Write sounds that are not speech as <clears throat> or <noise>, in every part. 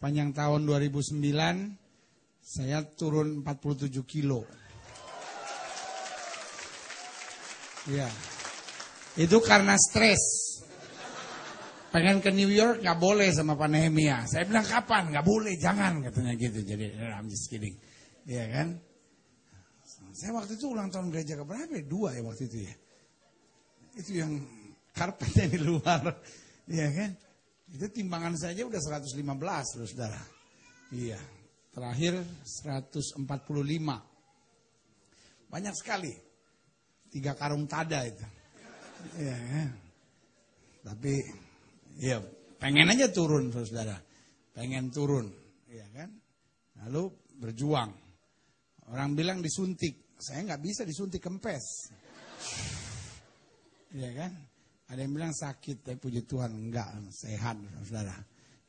sepanjang tahun 2009 saya turun 47 kilo. Iya. Itu karena stres. Pengen ke New York nggak boleh sama Pak Nehemia. Saya bilang kapan? Nggak boleh, jangan katanya gitu. Jadi I'm just kidding. Iya kan? Saya waktu itu ulang tahun gereja ke berapa ya? Dua ya waktu itu ya. Itu yang karpetnya di luar. Iya kan? Itu timbangan saja udah 115 loh saudara. Iya. Terakhir 145. Banyak sekali. Tiga karung tada itu. Iya kan? Tapi ya pengen aja turun saudara. Pengen turun. Iya kan? Lalu berjuang. Orang bilang disuntik. Saya nggak bisa disuntik kempes. Iya kan? Ada yang bilang sakit, tapi puji Tuhan enggak, sehat, saudara.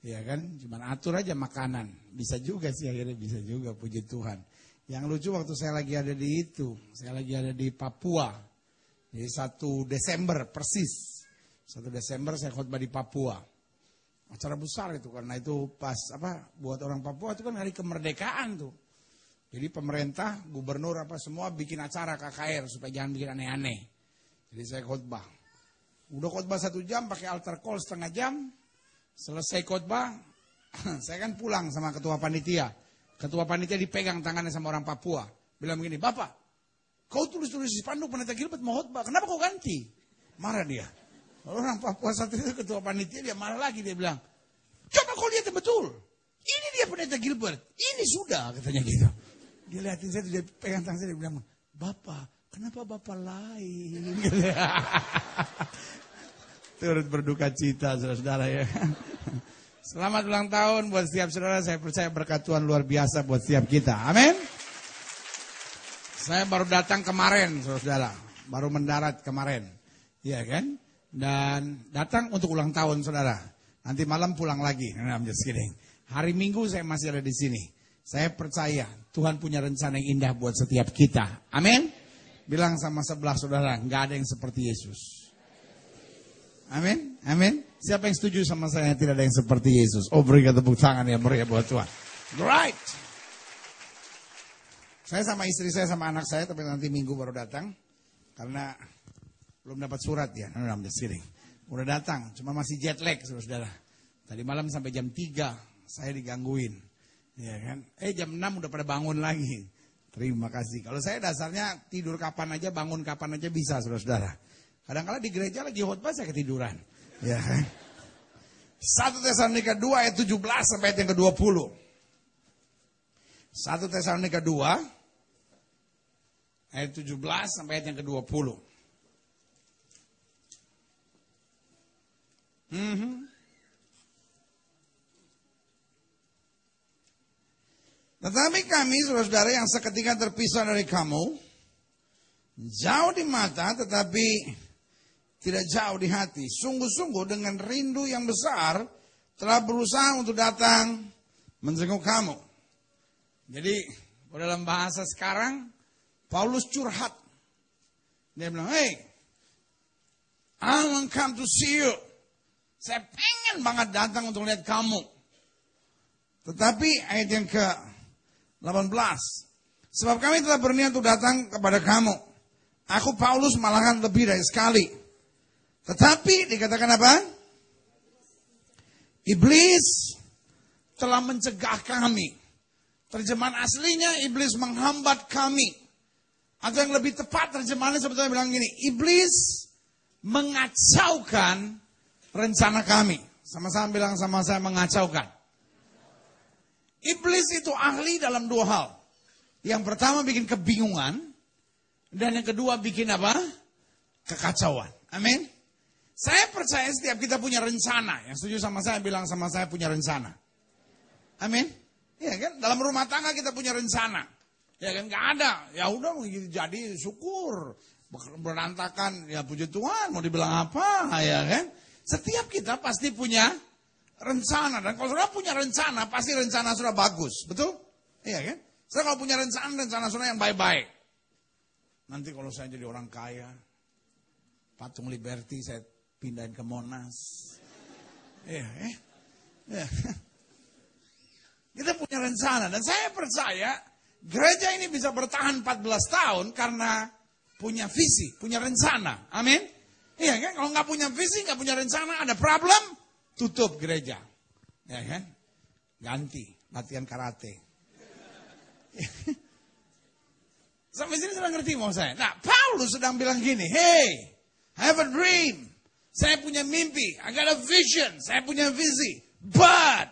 Iya kan? Cuman atur aja makanan. Bisa juga sih akhirnya bisa juga, puji Tuhan. Yang lucu waktu saya lagi ada di itu, saya lagi ada di Papua. Jadi satu Desember persis. Satu Desember saya khotbah di Papua. Acara besar itu karena itu pas apa buat orang Papua itu kan hari kemerdekaan tuh. Jadi pemerintah, gubernur apa semua bikin acara KKR supaya jangan bikin aneh-aneh. Jadi saya khotbah. Udah khotbah satu jam pakai altar call setengah jam. Selesai khotbah, <clears throat> saya kan pulang sama ketua panitia. Ketua panitia dipegang tangannya sama orang Papua. Bilang begini, Bapak, kau tulis-tulis di spanduk pendeta Gilbert mau khotbah, kenapa kau ganti? Marah dia. Orang Papua satu itu ketua panitia dia marah lagi, dia bilang, coba kau lihat yang betul. Ini dia pendeta Gilbert, ini sudah katanya gitu. Dia lihatin saya, dia pegang tangan saya, dia bilang, Bapak, kenapa Bapak lain? <laughs> Turut berduka cita, saudara-saudara ya. Selamat ulang tahun buat setiap saudara, saya percaya berkat Tuhan luar biasa buat setiap kita. Amin. Saya baru datang kemarin, saudara. Baru mendarat kemarin. Iya kan? Dan datang untuk ulang tahun, saudara. Nanti malam pulang lagi. Nah, I'm just kidding. Hari Minggu saya masih ada di sini. Saya percaya Tuhan punya rencana yang indah buat setiap kita. Amin. Bilang sama sebelah saudara, nggak ada yang seperti Yesus. Amin, amin. Siapa yang setuju sama saya tidak ada yang seperti Yesus? Oh berikan tepuk tangan yang meriah buat Tuhan. Right. Saya sama istri saya sama anak saya, tapi nanti minggu baru datang. Karena belum dapat surat ya. No, no, I'm. Udah datang, cuma masih jet lag saudara. Tadi malam sampai jam 3 saya digangguin. Ya kan? Eh jam 6 udah pada bangun lagi. Terima kasih. Kalau saya dasarnya tidur kapan aja, bangun kapan aja bisa saudara-saudara. Kadang-kadang di gereja lagi khotbah saya ketiduran. Ya? 1 Tesalonika 2 ayat 17 sampai ayat yang ke-20. 1 Tesalonika 2 ayat 17 sampai ayat yang ke-20. Mm -hmm. Tetapi kami, saudara-saudara yang seketika terpisah dari kamu, jauh di mata tetapi tidak jauh di hati. Sungguh-sungguh dengan rindu yang besar telah berusaha untuk datang menjenguk kamu. Jadi dalam bahasa sekarang Paulus curhat. Dia bilang, hey, I want come to see you. Saya pengen banget datang untuk lihat kamu. Tetapi ayat yang ke 18. Sebab kami telah berniat untuk datang kepada kamu. Aku Paulus malahan lebih dari sekali. Tetapi dikatakan apa? Iblis telah mencegah kami. Terjemahan aslinya iblis menghambat kami. Atau yang lebih tepat terjemahannya sebetulnya bilang gini. Iblis mengacaukan rencana kami. Sama-sama bilang sama saya mengacaukan. Iblis itu ahli dalam dua hal. Yang pertama bikin kebingungan. Dan yang kedua bikin apa? Kekacauan. Amin. Saya percaya setiap kita punya rencana. Yang setuju sama saya bilang sama saya punya rencana. Amin. Ya kan? Dalam rumah tangga kita punya rencana. Ya kan? Gak ada. Ya udah jadi syukur. Berantakan. Ya puji Tuhan. Mau dibilang apa? Ya kan? Setiap kita pasti punya rencana. Dan kalau sudah punya rencana, pasti rencana sudah bagus. Betul? Iya kan? Saya kalau punya rencana, rencana sudah yang baik-baik. Nanti kalau saya jadi orang kaya, patung Liberty saya pindahin ke Monas. Iya, eh? Ya. <laughs> Kita punya rencana dan saya percaya gereja ini bisa bertahan 14 tahun karena punya visi, punya rencana. Amin. Iya kan? Kalau nggak punya visi, nggak punya rencana, ada problem, tutup gereja. Ya kan? Ganti latihan karate. <laughs> Sampai sini sudah ngerti mau saya. Nah, Paulus sedang bilang gini, hey, I have a dream. Saya punya mimpi, I got a vision, saya punya visi. But,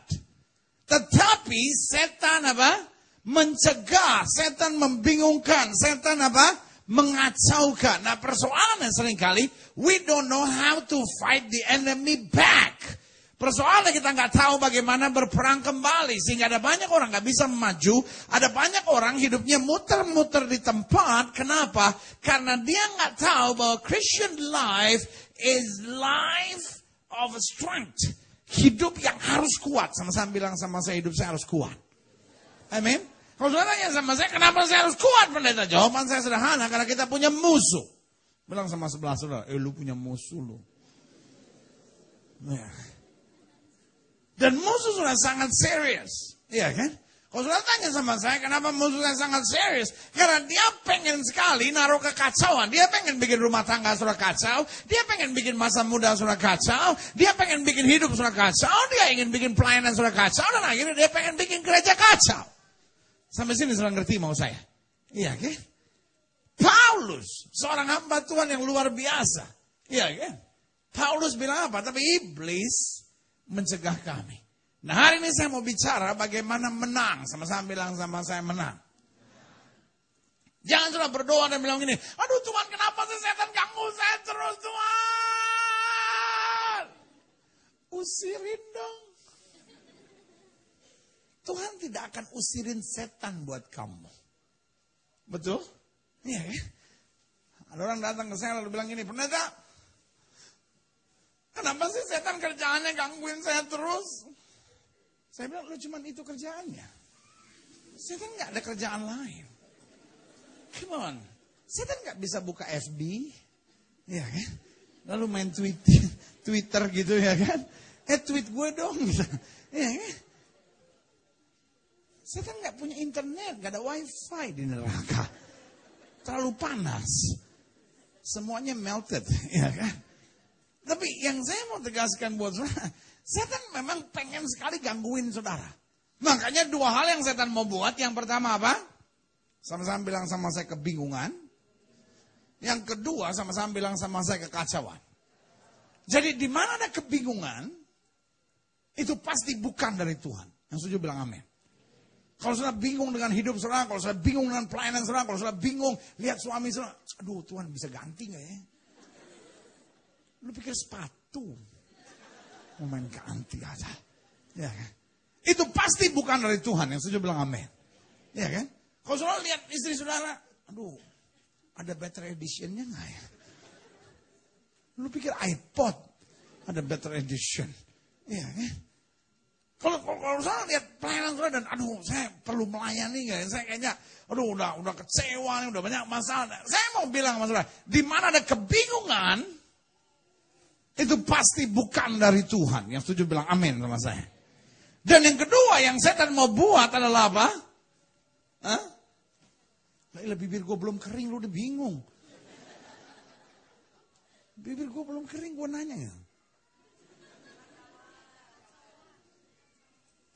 tetapi setan apa? Mencegah, setan membingungkan, setan apa? Mengacaukan. Nah persoalannya sering kali, we don't know how to fight the enemy back. Persoalannya kita nggak tahu bagaimana berperang kembali sehingga ada banyak orang nggak bisa maju, ada banyak orang hidupnya muter-muter di tempat. Kenapa? Karena dia nggak tahu bahwa Christian life is life of strength. Hidup yang harus kuat. Sama-sama bilang sama saya hidup saya harus kuat. Amin. Kalau saudara tanya sama saya, kenapa saya harus kuat pendeta? Jawaban saya sederhana, karena kita punya musuh. Bilang sama sebelah saudara, eh lu punya musuh lu. Nah. Dan musuh sudah sangat serius. Iya kan? Kalau sudah tanya sama saya, kenapa musuh saya sangat serius? Karena dia pengen sekali naruh kekacauan. Dia pengen bikin rumah tangga sudah kacau. Dia pengen bikin masa muda sudah kacau. Dia pengen bikin hidup sudah kacau. Dia ingin bikin pelayanan sudah kacau. Dan akhirnya dia pengen bikin gereja kacau. Sampai sini sudah ngerti mau saya? Iya kan? Paulus, seorang hamba Tuhan yang luar biasa. Iya kan? Paulus bilang apa? Tapi iblis mencegah kami. Nah hari ini saya mau bicara bagaimana menang. Sama-sama bilang sama saya menang. Jangan cuma berdoa dan bilang gini, aduh Tuhan kenapa sih setan ganggu saya terus Tuhan? Usirin dong. Tuhan tidak akan usirin setan buat kamu. Betul? Iya ya. Ada orang datang ke saya lalu bilang gini, pendeta, kenapa sih setan kerjaannya gangguin saya terus? Saya bilang, lu cuma itu kerjaannya. Setan nggak ada kerjaan lain. Come on. Setan nggak bisa buka FB. Ya kan? Lalu main tweet, <laughs> Twitter gitu ya kan. Eh tweet gue dong. Gitu. Ya kan? Setan nggak punya internet, nggak ada wifi di neraka. Terlalu panas. Semuanya melted, <laughs> ya kan? Tapi yang saya mau tegaskan buat saudara, setan memang pengen sekali gangguin saudara. Makanya dua hal yang setan mau buat. Yang pertama apa? Sama-sama bilang sama saya kebingungan. Yang kedua sama-sama bilang sama saya kekacauan. Jadi di mana ada kebingungan, itu pasti bukan dari Tuhan. Yang setuju bilang amin. Kalau sudah bingung dengan hidup saudara, kalau sudah bingung dengan pelayanan saudara, kalau sudah bingung lihat suami saudara, aduh Tuhan bisa ganti nggak ya? Lu pikir sepatu, mau main ganti aja, ya kan? Itu pasti bukan dari Tuhan. Yang setuju bilang amin, ya kan? Kalau saudara lihat istri saudara, aduh, ada better editionnya nggak ya? Lu pikir iPod ada better edition, ya kan? Kalau, kalau, saya lihat pelayanan saudara dan aduh saya perlu melayani nggak? Saya kayaknya aduh udah udah kecewa nih, udah banyak masalah. Saya mau bilang sama saudara, di mana ada kebingungan itu pasti bukan dari Tuhan. Yang setuju bilang amin sama saya. Dan yang kedua yang setan mau buat adalah apa? Hah? Lah bibir gue belum kering, lu udah bingung. Bibir gue belum kering, gue nanya ya.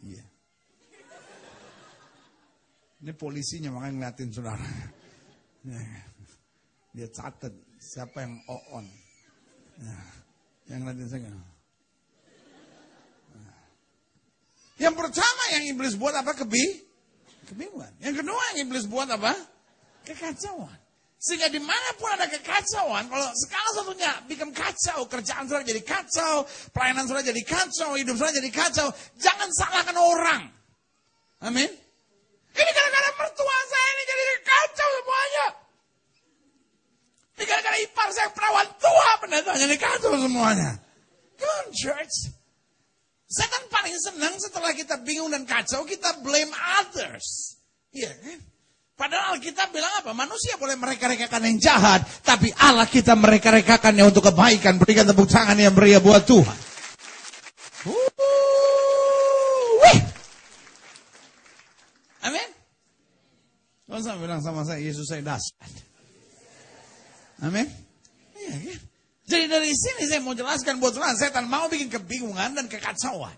Iya. Ini polisinya makanya ngeliatin saudara. Dia catat siapa yang on. Nah, yang ngeliatin saya. Yang pertama yang iblis buat apa? Kebi? Kebingungan. Yang kedua yang iblis buat apa? Kekacauan. Sehingga di mana pun ada kekacauan, kalau sekala satunya bikin kacau, kerjaan sudah jadi kacau, pelayanan sudah jadi kacau, hidup sudah jadi kacau, jangan salahkan orang. Amin. Ini gara-gara mertua saya ini jadi kacau semuanya. Ini gara-gara ipar saya perawan tua, pendeta jadi kacau semuanya. Come on church. Setan paling senang setelah kita bingung dan kacau, kita blame others. Iya kan? Padahal kita bilang apa? Manusia boleh mereka-rekakan yang jahat, tapi Allah kita mereka-rekakannya untuk kebaikan. Berikan tepuk tangan yang meriah buat Tuhan. Amin. Kau bilang sama saya, Yesus saya dasar. Amin. Iya kan? Jadi dari sini saya mau jelaskan buat saudara, setan mau bikin kebingungan dan kekacauan.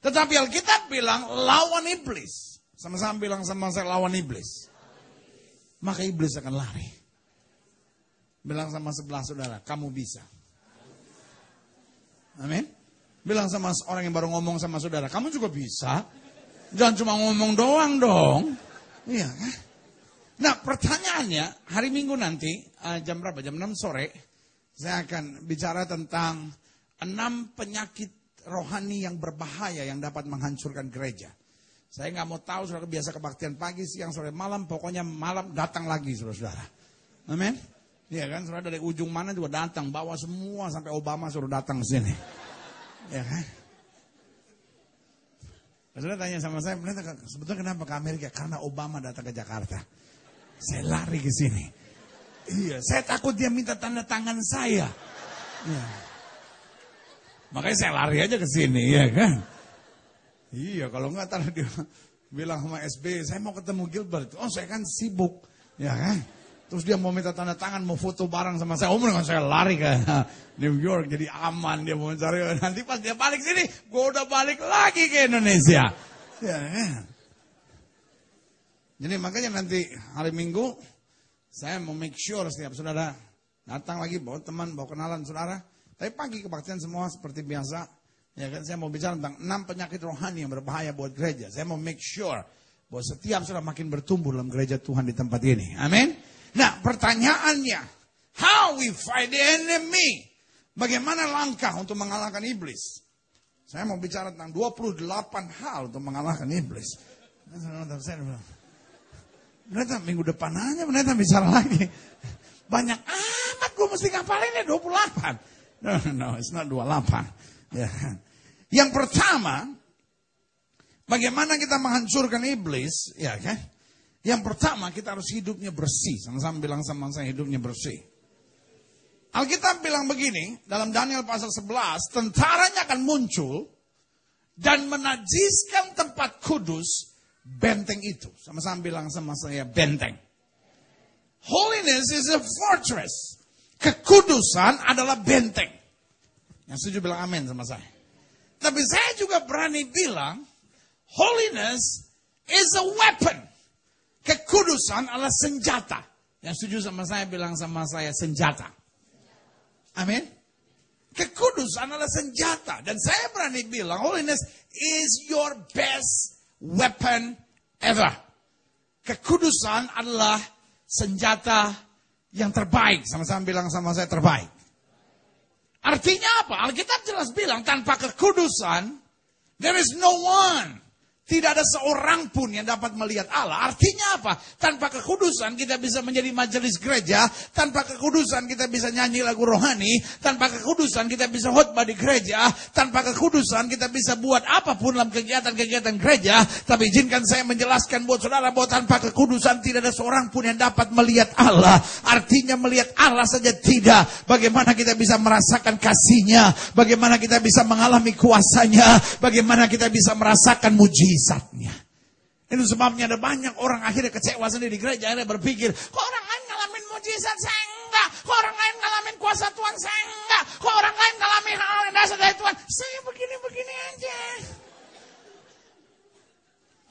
Tetapi Alkitab bilang lawan iblis. Sama-sama bilang sama saya lawan iblis. Maka iblis akan lari. Bilang sama sebelah saudara, kamu bisa. Amin. Bilang sama orang yang baru ngomong sama saudara, kamu juga bisa. Jangan cuma ngomong doang dong. Iya kan? Nah pertanyaannya, hari Minggu nanti, uh, jam berapa? Jam 6 sore, saya akan bicara tentang enam penyakit rohani yang berbahaya yang dapat menghancurkan gereja. Saya nggak mau tahu saudara biasa kebaktian pagi, siang, sore, malam, pokoknya malam datang lagi saudara-saudara. Amin. Iya kan, saudara dari ujung mana juga datang, bawa semua sampai Obama suruh datang ke sini. Ya kan? Saudara tanya sama saya, sebetulnya kenapa ke Amerika? Karena Obama datang ke Jakarta. Saya lari ke sini. Iya, saya takut dia minta tanda tangan saya. Ya. Makanya saya lari aja ke sini, ya kan? Iya, kalau enggak tadi dia bilang sama SB, saya mau ketemu Gilbert. Oh, saya kan sibuk, ya kan? Terus dia mau minta tanda tangan, mau foto bareng sama saya. Oh, kan saya lari ke New York, jadi aman. Dia mau cari. Nanti pas dia balik sini, gue udah balik lagi ke Indonesia. Ya, ya. Jadi makanya nanti hari Minggu, saya mau make sure setiap saudara datang lagi, bawa teman, bawa kenalan saudara. Tapi pagi kebaktian semua seperti biasa. Ya kan, saya mau bicara tentang enam penyakit rohani yang berbahaya buat gereja. Saya mau make sure bahwa setiap saudara makin bertumbuh dalam gereja Tuhan di tempat ini. Amin. Nah pertanyaannya, how we fight the enemy? Bagaimana langkah untuk mengalahkan iblis? Saya mau bicara tentang 28 hal untuk mengalahkan iblis. Ternyata minggu depan aja ternyata bicara lagi. Banyak amat gue mesti ngapalinnya 28. No, no, it's not 28. Ya. Yang pertama, bagaimana kita menghancurkan iblis, ya kan? Yang pertama kita harus hidupnya bersih. Sama-sama bilang sama saya hidupnya bersih. Alkitab bilang begini, dalam Daniel pasal 11, tentaranya akan muncul dan menajiskan tempat kudus benteng itu. Sama-sama bilang sama saya benteng. Holiness is a fortress. Kekudusan adalah benteng. Yang setuju bilang amin sama saya. Tapi saya juga berani bilang, holiness is a weapon. Kekudusan adalah senjata. Yang setuju sama saya bilang sama saya senjata. Amin. Kekudusan adalah senjata. Dan saya berani bilang holiness is your best weapon ever. Kekudusan adalah senjata yang terbaik. Sama-sama bilang sama saya terbaik. Artinya apa? Alkitab jelas bilang tanpa kekudusan, there is no one tidak ada seorang pun yang dapat melihat Allah. Artinya apa? Tanpa kekudusan kita bisa menjadi majelis gereja. Tanpa kekudusan kita bisa nyanyi lagu rohani. Tanpa kekudusan kita bisa khotbah di gereja. Tanpa kekudusan kita bisa buat apa pun dalam kegiatan-kegiatan gereja. Tapi izinkan saya menjelaskan buat saudara bahwa tanpa kekudusan tidak ada seorang pun yang dapat melihat Allah. Artinya melihat Allah saja tidak. Bagaimana kita bisa merasakan kasihnya. Bagaimana kita bisa mengalami kuasanya. Bagaimana kita bisa merasakan mujizat mujizatnya. Itu sebabnya ada banyak orang akhirnya kecewa sendiri di gereja. Akhirnya berpikir, kok orang lain ngalamin mujizat, saya enggak. Kok orang lain ngalamin kuasa Tuhan, saya enggak. Kok orang lain ngalamin hal yang dasar dari Tuhan, saya begini-begini aja.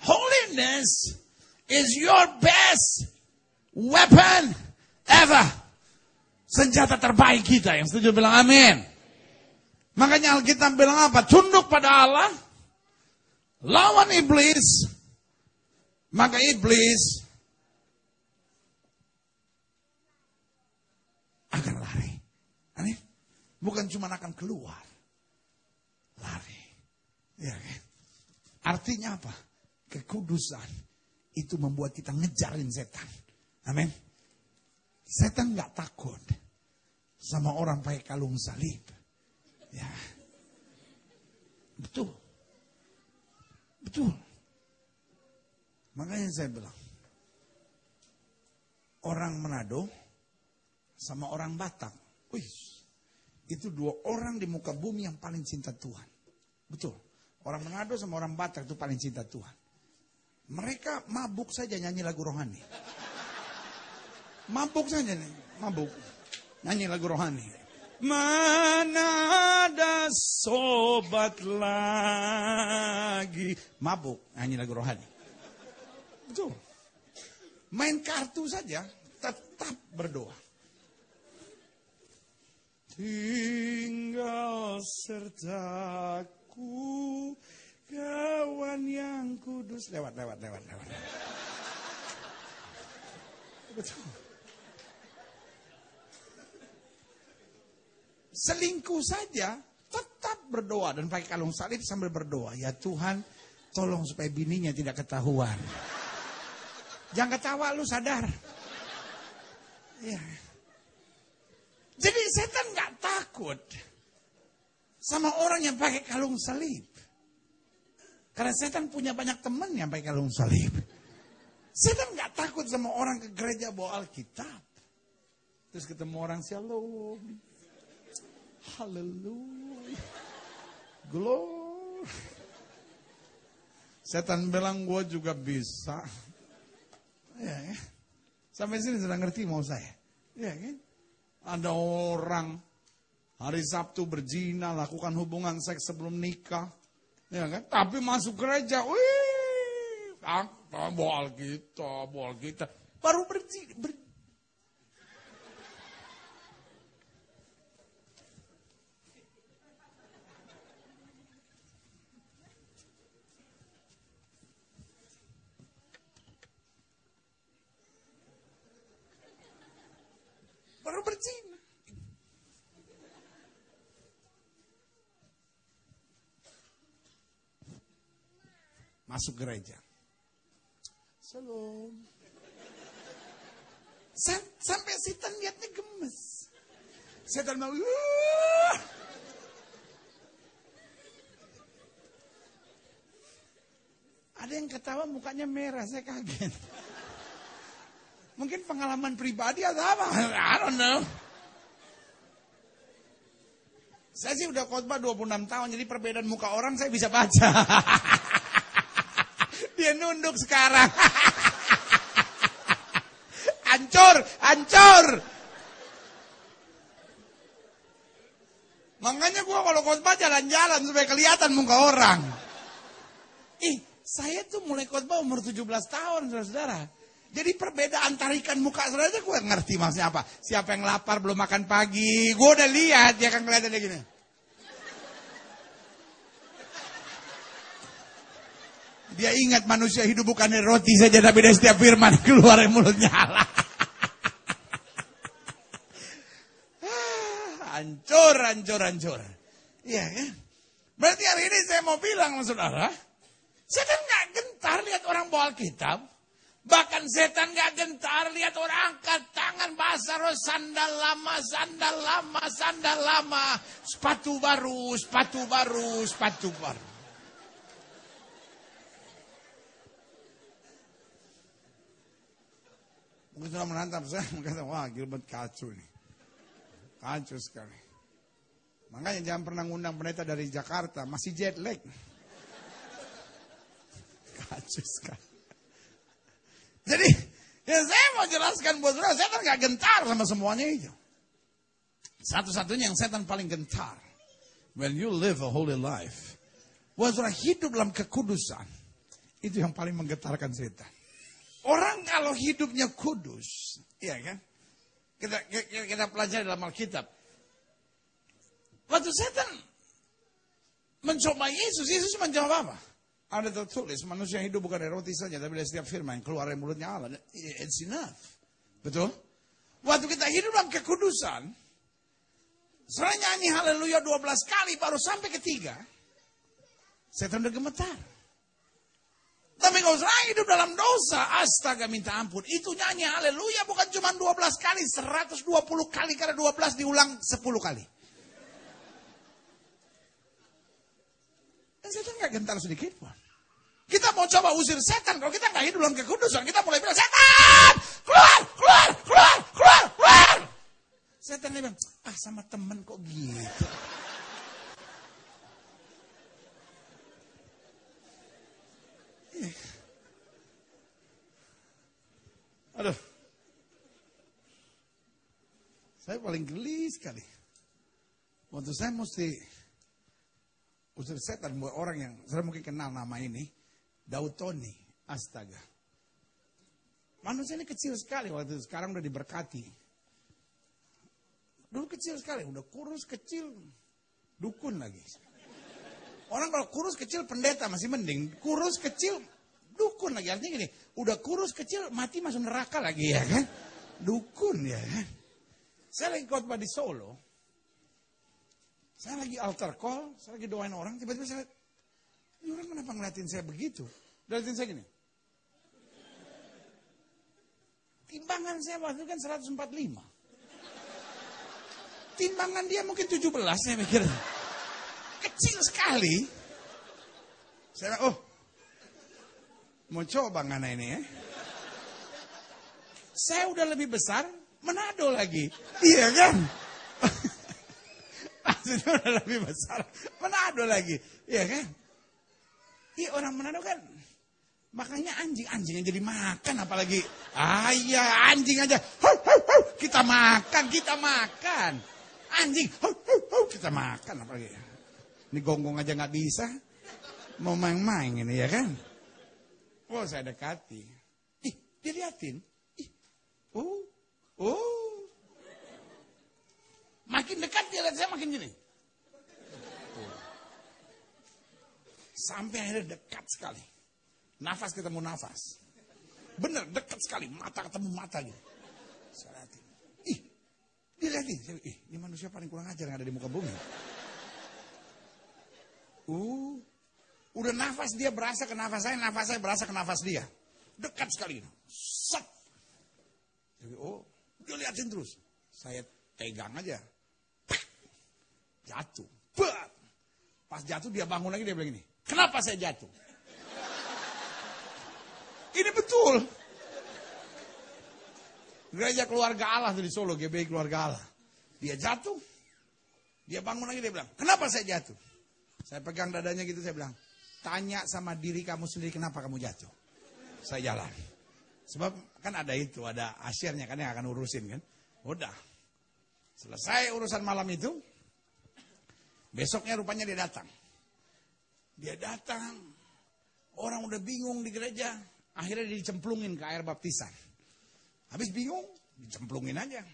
Holiness is your best weapon ever. Senjata terbaik kita. Yang setuju bilang amin. Makanya Alkitab bilang apa? Tunduk pada Allah lawan iblis, maka iblis akan lari. Bukan cuma akan keluar. Lari. Ya kan? Artinya apa? Kekudusan itu membuat kita ngejarin setan. Amin. Setan nggak takut sama orang pakai kalung salib. Ya. Betul. Betul. Makanya saya bilang, orang Manado sama orang Batak. Wih, itu dua orang di muka bumi yang paling cinta Tuhan. Betul. Orang Manado sama orang Batak itu paling cinta Tuhan. Mereka mabuk saja nyanyi lagu rohani. Mabuk saja nih, mabuk. Nyanyi lagu rohani. Mana ada sobat lagi. Mabuk, nyanyi lagu rohani. Betul. Main kartu saja, tetap berdoa. Tinggal sertaku kawan yang kudus. Lewat, lewat, lewat, lewat. Betul. Selingkuh saja tetap berdoa dan pakai kalung salib sambil berdoa. Ya Tuhan, tolong supaya bininya tidak ketahuan. Jangan ketawa lu sadar. Ya. Jadi setan nggak takut sama orang yang pakai kalung salib. Karena setan punya banyak teman yang pakai kalung salib. Setan nggak takut sama orang ke gereja bawa Alkitab. Terus ketemu orang shalom. Haleluya. Glory. Setan bilang gue juga bisa. Ya, ya. Sampai sini sudah ngerti mau saya. Ya kan? Ada orang hari Sabtu berzina, lakukan hubungan seks sebelum nikah. Ya kan? Tapi masuk gereja, wih, ah, bawa kita, bawa kita. Baru berzina, ber, Masuk gereja. Shalom. Sam sampai setan lihatnya gemes. Setan mau, "Wah!" Ada yang ketawa mukanya merah, saya kaget. Mungkin pengalaman pribadi atau apa? I don't know. Saya sih udah khotbah 26 tahun, jadi perbedaan muka orang saya bisa baca. <laughs> Dia nunduk sekarang. <laughs> Ancur, ancur. Makanya gua kalau khotbah jalan-jalan supaya kelihatan muka orang. Ih, saya tuh mulai khotbah umur 17 tahun, saudara-saudara. Jadi perbedaan tarikan muka saudara gue ngerti maksudnya apa. Siapa yang lapar belum makan pagi. Gue udah lihat dia kan kelihatannya gini. Dia ingat manusia hidup bukan dari roti saja tapi dari setiap firman <laughs> keluar dari mulutnya Allah. hancur, hancur, hancur. Iya kan? Berarti hari ini saya mau bilang sama saudara, saya kan nggak gentar lihat orang bawa Alkitab. Bahkan setan gak gentar lihat orang angkat tangan basah roh sandal lama, sandal lama, sandal lama. Sepatu baru, sepatu baru, sepatu baru. Mungkin sudah menantap saya, <laughs> mengatakan, wah Gilbert kacau nih. Kacau sekali. Makanya jangan pernah ngundang pendeta dari Jakarta, masih jet lag. <laughs> Kacau sekali. Jadi, ya saya mau jelaskan buat saudara, setan gak gentar sama semuanya itu. Satu-satunya yang setan paling gentar. When you live a holy life. Buat saudara hidup dalam kekudusan. Itu yang paling menggetarkan setan. Orang kalau hidupnya kudus, iya kan? Kita, kita, kita pelajari dalam Alkitab. Waktu setan mencoba Yesus, Yesus menjawab apa? Ada tertulis, manusia hidup bukan dari roti saja, tapi dari setiap firman yang keluar dari mulutnya Allah. It's enough. Betul? Waktu kita hidup dalam kekudusan, setelah nyanyi haleluya 12 kali, baru sampai ketiga, setan udah gemetar. Tapi kalau saya hidup dalam dosa, astaga minta ampun. Itu nyanyi haleluya bukan cuma 12 kali, 120 kali karena 12 diulang 10 kali. Dan setan gak gentar sedikit pun. Kita mau coba usir setan, kalau kita nggak hidup dalam kekudusan, kita mulai bilang, setan, keluar, keluar, keluar, keluar, keluar. Setan bilang, ah sama temen kok gitu. Aduh. Saya paling geli sekali. Waktu saya mesti usir setan buat orang yang saya mungkin kenal nama ini, Daud Tony, astaga. Manusia ini kecil sekali waktu itu, sekarang udah diberkati. Dulu kecil sekali, udah kurus kecil, dukun lagi. Orang kalau kurus kecil pendeta masih mending, kurus kecil dukun lagi. Artinya gini, udah kurus kecil mati masuk neraka lagi ya kan? Dukun ya kan? Saya lagi khotbah di Solo, saya lagi altar call, saya lagi doain orang, tiba-tiba saya, ini orang kenapa ngeliatin saya begitu? Ngeliatin saya gini. Timbangan saya waktu itu kan 145. Timbangan dia mungkin 17 saya mikir. Kecil sekali. Saya oh, mau coba ngana ini ya. Saya udah lebih besar, Manado lagi. Iya kan? <laughs> Maksudnya udah lebih besar, Manado lagi. Iya kan? Iya orang Manado kan Makanya anjing-anjing jadi makan apalagi. Ah iya anjing aja. Kita makan, kita makan. Anjing, kita makan apalagi. Ini gonggong aja nggak bisa. Mau main-main ini ya kan. Oh saya dekati. Ih, diliatin. Ih, oh, oh. Makin dekat dia lihat saya makin gini. Sampai akhirnya dekat sekali. Nafas ketemu nafas. Bener, dekat sekali. Mata ketemu mata gitu. Saya lihatin. Ih, dia lihatin. Saya, Ih, ini manusia paling kurang ajar yang ada di muka bumi. Uh, udah nafas dia berasa ke nafas saya, nafas saya berasa ke nafas dia. Dekat sekali. Jadi, oh, dia liatin terus. Saya pegang aja. Jatuh. Bah! Pas jatuh dia bangun lagi dia bilang ini. Kenapa saya jatuh? Ini betul. Gereja keluarga Allah di Solo, GBI keluarga Allah. Dia jatuh, dia bangun lagi dia bilang, kenapa saya jatuh? Saya pegang dadanya gitu, saya bilang, tanya sama diri kamu sendiri kenapa kamu jatuh. Saya jalan. Sebab kan ada itu, ada asyirnya kan yang akan urusin kan. Udah. Selesai urusan malam itu, besoknya rupanya dia datang. Dia datang, orang udah bingung di gereja, Akhirnya dia dicemplungin ke air baptisan. Habis bingung, dicemplungin aja.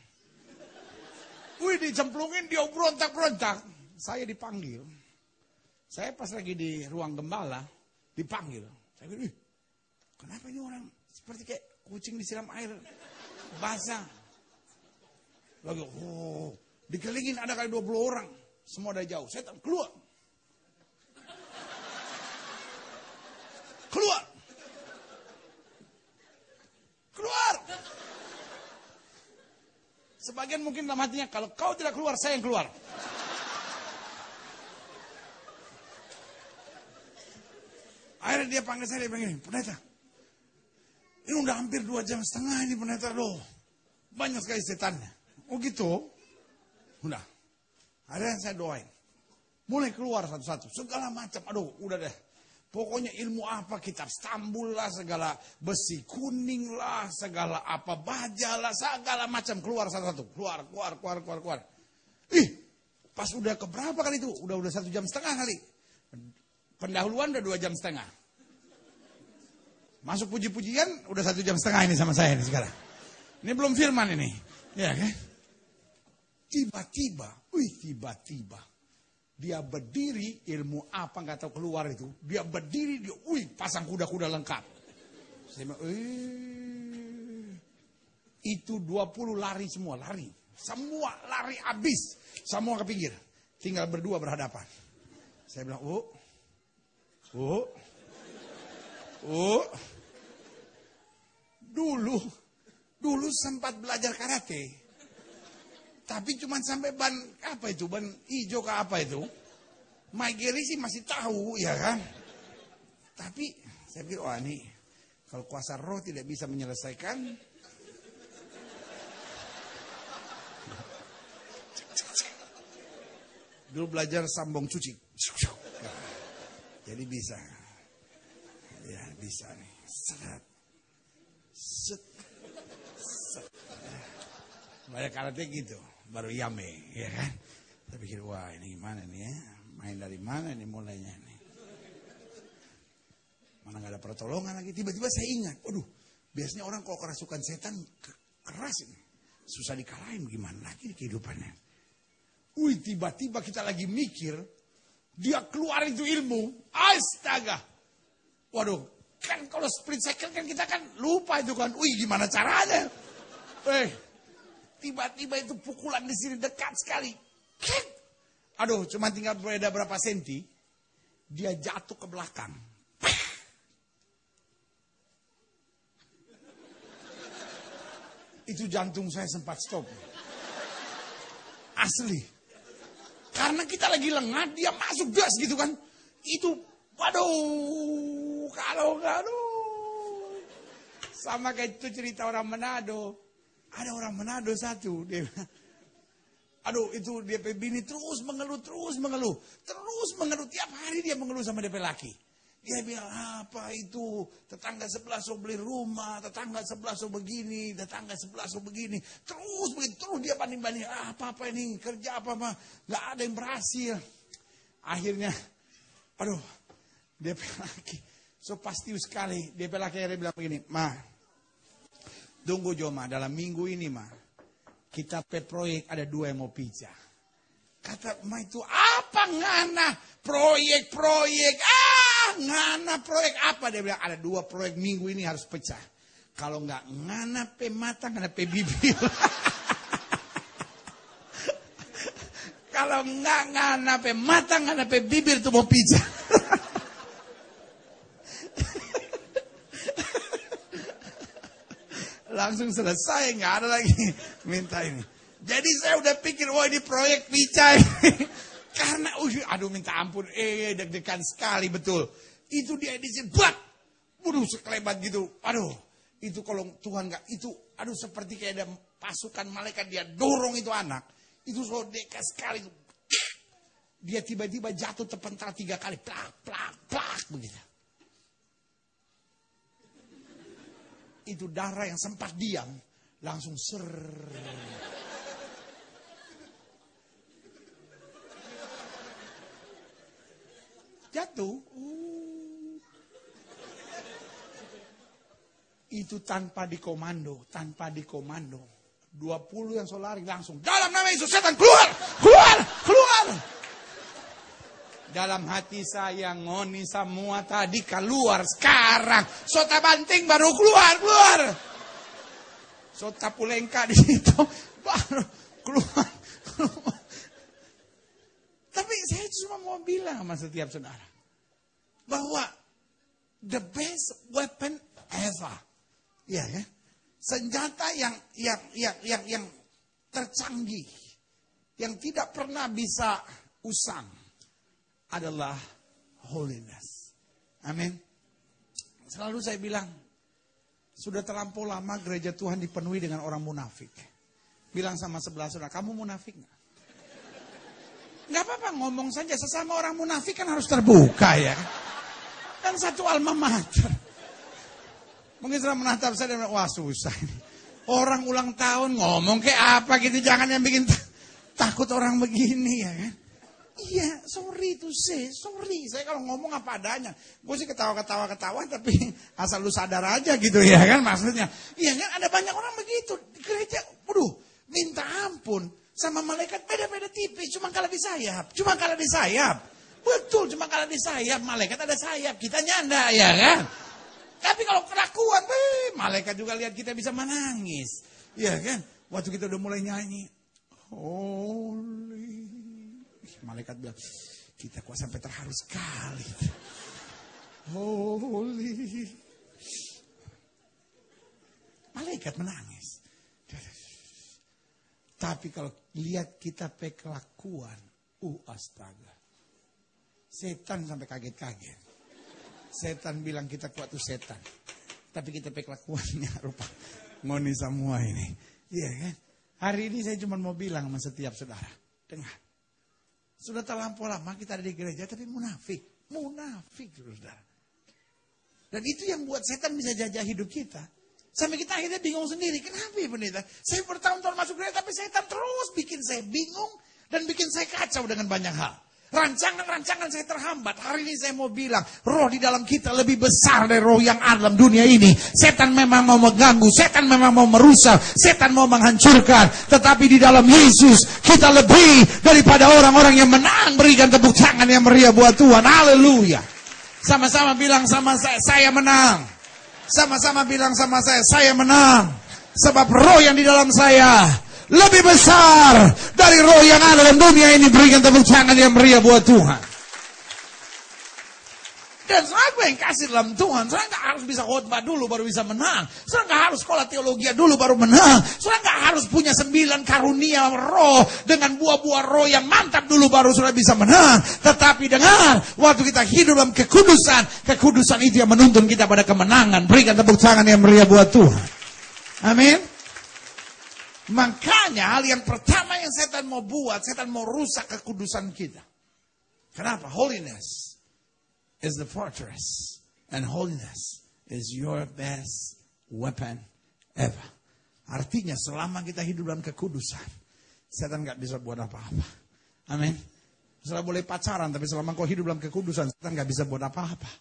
Wih dicemplungin, dia berontak-berontak. Saya dipanggil. Saya pas lagi di ruang gembala, dipanggil. Saya bilang, kenapa ini orang seperti kayak kucing disiram air basah. Lagi, oh, dikelilingin ada kali 20 orang. Semua dari jauh. Saya keluar. Keluar. Keluar. Sebagian mungkin dalam hatinya, kalau kau tidak keluar, saya yang keluar. Akhirnya dia panggil saya, dia bilang pendeta, ini udah hampir dua jam setengah ini pendeta loh. Banyak sekali setannya. Oh gitu? Udah. Akhirnya saya doain. Mulai keluar satu-satu. Segala macam. Aduh, udah deh. Pokoknya ilmu apa kitab Stambul lah, segala besi kuning lah, segala apa baja lah, segala macam keluar satu-satu. Keluar, keluar, keluar, keluar, keluar. Ih, pas udah keberapa kali itu? Udah udah satu jam setengah kali. Pendahuluan udah dua jam setengah. Masuk puji-pujian udah satu jam setengah ini sama saya ini sekarang. Ini belum firman ini. Ya kan? Tiba-tiba, wih tiba-tiba dia berdiri, ilmu apa nggak tahu keluar itu. Dia berdiri, dia, wih, pasang kuda-kuda lengkap. Saya bilang, eh, itu 20 lari semua, lari. Semua lari habis. Semua ke pinggir. Tinggal berdua berhadapan. Saya bilang, oh, oh, oh. Dulu, dulu sempat belajar karate. Tapi cuma sampai ban, apa itu, ban hijau ke apa itu. Mike Gary sih masih tahu, ya kan. Tapi saya pikir, wah oh, ini kalau kuasa roh tidak bisa menyelesaikan. Dulu belajar sambung cuci. Nah, jadi bisa. Ya bisa nih. Serat. Banyak karate gitu. Baru yame. Ya kan. Saya pikir wah ini gimana nih ya. Main dari mana nih mulainya nih. Mana gak ada pertolongan lagi. Tiba-tiba saya ingat. Waduh. Biasanya orang kalau kerasukan setan keras ini. Susah dikalahin gimana lagi di kehidupannya. Wih tiba-tiba kita lagi mikir. Dia keluar itu ilmu. Astaga. Waduh. Kan kalau split second kan kita kan lupa itu kan. Wih gimana caranya. Eh. Tiba-tiba itu pukulan di sini dekat sekali. Aduh cuma tinggal berbeda berapa senti. Dia jatuh ke belakang. Itu jantung saya sempat stop. Asli. Karena kita lagi lengah, dia masuk gas gitu kan. Itu, waduh, kalau aduh. Sama kayak itu cerita orang Manado. Ada orang Manado satu, dia Aduh itu dia bini terus mengeluh, terus mengeluh. Terus mengeluh, tiap hari dia mengeluh sama DP laki. Dia bilang, apa itu? Tetangga sebelah so beli rumah, tetangga sebelah so begini, tetangga sebelah so begini. Terus begitu, terus dia banding-banding. Ah, apa-apa ini, kerja apa-apa. Gak ada yang berhasil. Akhirnya, aduh, dia laki. So pasti sekali, dia laki akhirnya bilang begini, Ma, tunggu Joma, dalam minggu ini Ma, kita pe proyek ada dua yang mau pijak. Kata Ma itu apa ngana proyek-proyek ah ngana proyek apa? Dia bilang ada dua proyek minggu ini harus pecah. Kalau nggak ngana pe mata, ngana pe bibir. <laughs> Kalau nggak ngana pe mata, ngana pe bibir tuh mau pijak. <laughs> Langsung selesai, nggak ada lagi <laughs> minta ini. Jadi saya udah pikir, wah ini proyek pijak. <laughs> Karena, uh, aduh minta ampun, eh deg-degan sekali betul. Itu dia edisi, buat, waduh sekelebat gitu. Aduh, itu kalau Tuhan nggak itu, aduh seperti kayak ada pasukan malaikat dia dorong itu anak. Itu so dekat sekali. Dia tiba-tiba jatuh terpental tiga kali, plak, plak, plak, begitu. Itu darah yang sempat diam, langsung ser. jatuh. Uh. Itu tanpa dikomando, tanpa dikomando. 20 yang solari langsung dalam nama Yesus setan keluar. Dalam hati saya ngoni semua tadi keluar sekarang. Sota banting baru keluar, keluar. Sota pulengka di situ baru keluar. Tapi saya cuma mau bilang sama setiap saudara. Bahwa the best weapon ever. Ya kan? Senjata yang yang yang yang, yang tercanggih. Yang tidak pernah bisa usang. Adalah holiness. Amin. Selalu saya bilang. Sudah terlampau lama gereja Tuhan dipenuhi dengan orang munafik. Bilang sama sebelah saudara, kamu munafik gak? Nggak apa-apa ngomong saja sesama orang munafik kan harus terbuka ya. Kan satu alma mater. Mungkin sudah menatap saya dan wah susah ini. Orang ulang tahun ngomong kayak apa gitu jangan yang bikin takut orang begini ya kan. Iya, sorry itu sih, sorry. Saya kalau ngomong apa adanya. Gue sih ketawa-ketawa ketawa tapi <laughs> asal lu sadar aja gitu ya kan maksudnya. Iya kan ada banyak orang begitu di gereja. Waduh, minta ampun sama malaikat beda-beda tipis, cuma kalah di sayap, cuma kalah di sayap. Betul, cuma kalah di sayap, malaikat ada sayap, kita nyanda ya kan. Tapi kalau kelakuan, weh, malaikat juga lihat kita bisa menangis. Ya kan, waktu kita udah mulai nyanyi, holy. Malaikat bilang, kita kok sampai terharu sekali. Holy. Malaikat menangis. Tapi kalau lihat kita pe kelakuan, uh astaga. Setan sampai kaget-kaget. Setan bilang kita kuat tuh setan. Tapi kita pe kelakuannya <laughs> rupa ngoni semua ini. Iya kan? Hari ini saya cuma mau bilang sama setiap saudara. Dengar. Sudah terlampau lama kita ada di gereja tapi munafik. Munafik, saudara. Dan itu yang buat setan bisa jajah hidup kita. Sampai kita akhirnya bingung sendiri. Kenapa ya pendeta? Saya bertahun-tahun masuk gereja tapi setan terus bikin saya bingung dan bikin saya kacau dengan banyak hal. Rancangan-rancangan saya terhambat. Hari ini saya mau bilang, roh di dalam kita lebih besar dari roh yang ada dalam dunia ini. Setan memang mau mengganggu, setan memang mau merusak, setan mau menghancurkan. Tetapi di dalam Yesus, kita lebih daripada orang-orang yang menang. Berikan tepuk tangan yang meriah buat Tuhan. Haleluya. Sama-sama bilang sama saya, saya menang. Sama-sama bilang sama saya, saya menang. Sebab roh yang di dalam saya lebih besar dari roh yang ada dalam dunia ini. Berikan tepuk tangan yang meriah buat Tuhan. Dan apa yang kasih dalam Tuhan? Saya nggak harus bisa khotbah dulu baru bisa menang. Saya nggak harus sekolah teologi dulu baru menang. Saya nggak harus punya sembilan karunia roh dengan buah-buah roh yang mantap dulu baru sudah bisa menang. Tetapi dengar, waktu kita hidup dalam kekudusan, kekudusan itu yang menuntun kita pada kemenangan. Berikan tepuk tangan yang meriah buat Tuhan. Amin. Makanya hal yang pertama yang setan mau buat, setan mau rusak kekudusan kita. Kenapa? Holiness is the fortress. And holiness is your best weapon ever. Artinya selama kita hidup dalam kekudusan, setan nggak bisa buat apa-apa. Amin. Setelah boleh pacaran, tapi selama kau hidup dalam kekudusan, setan nggak bisa buat apa-apa.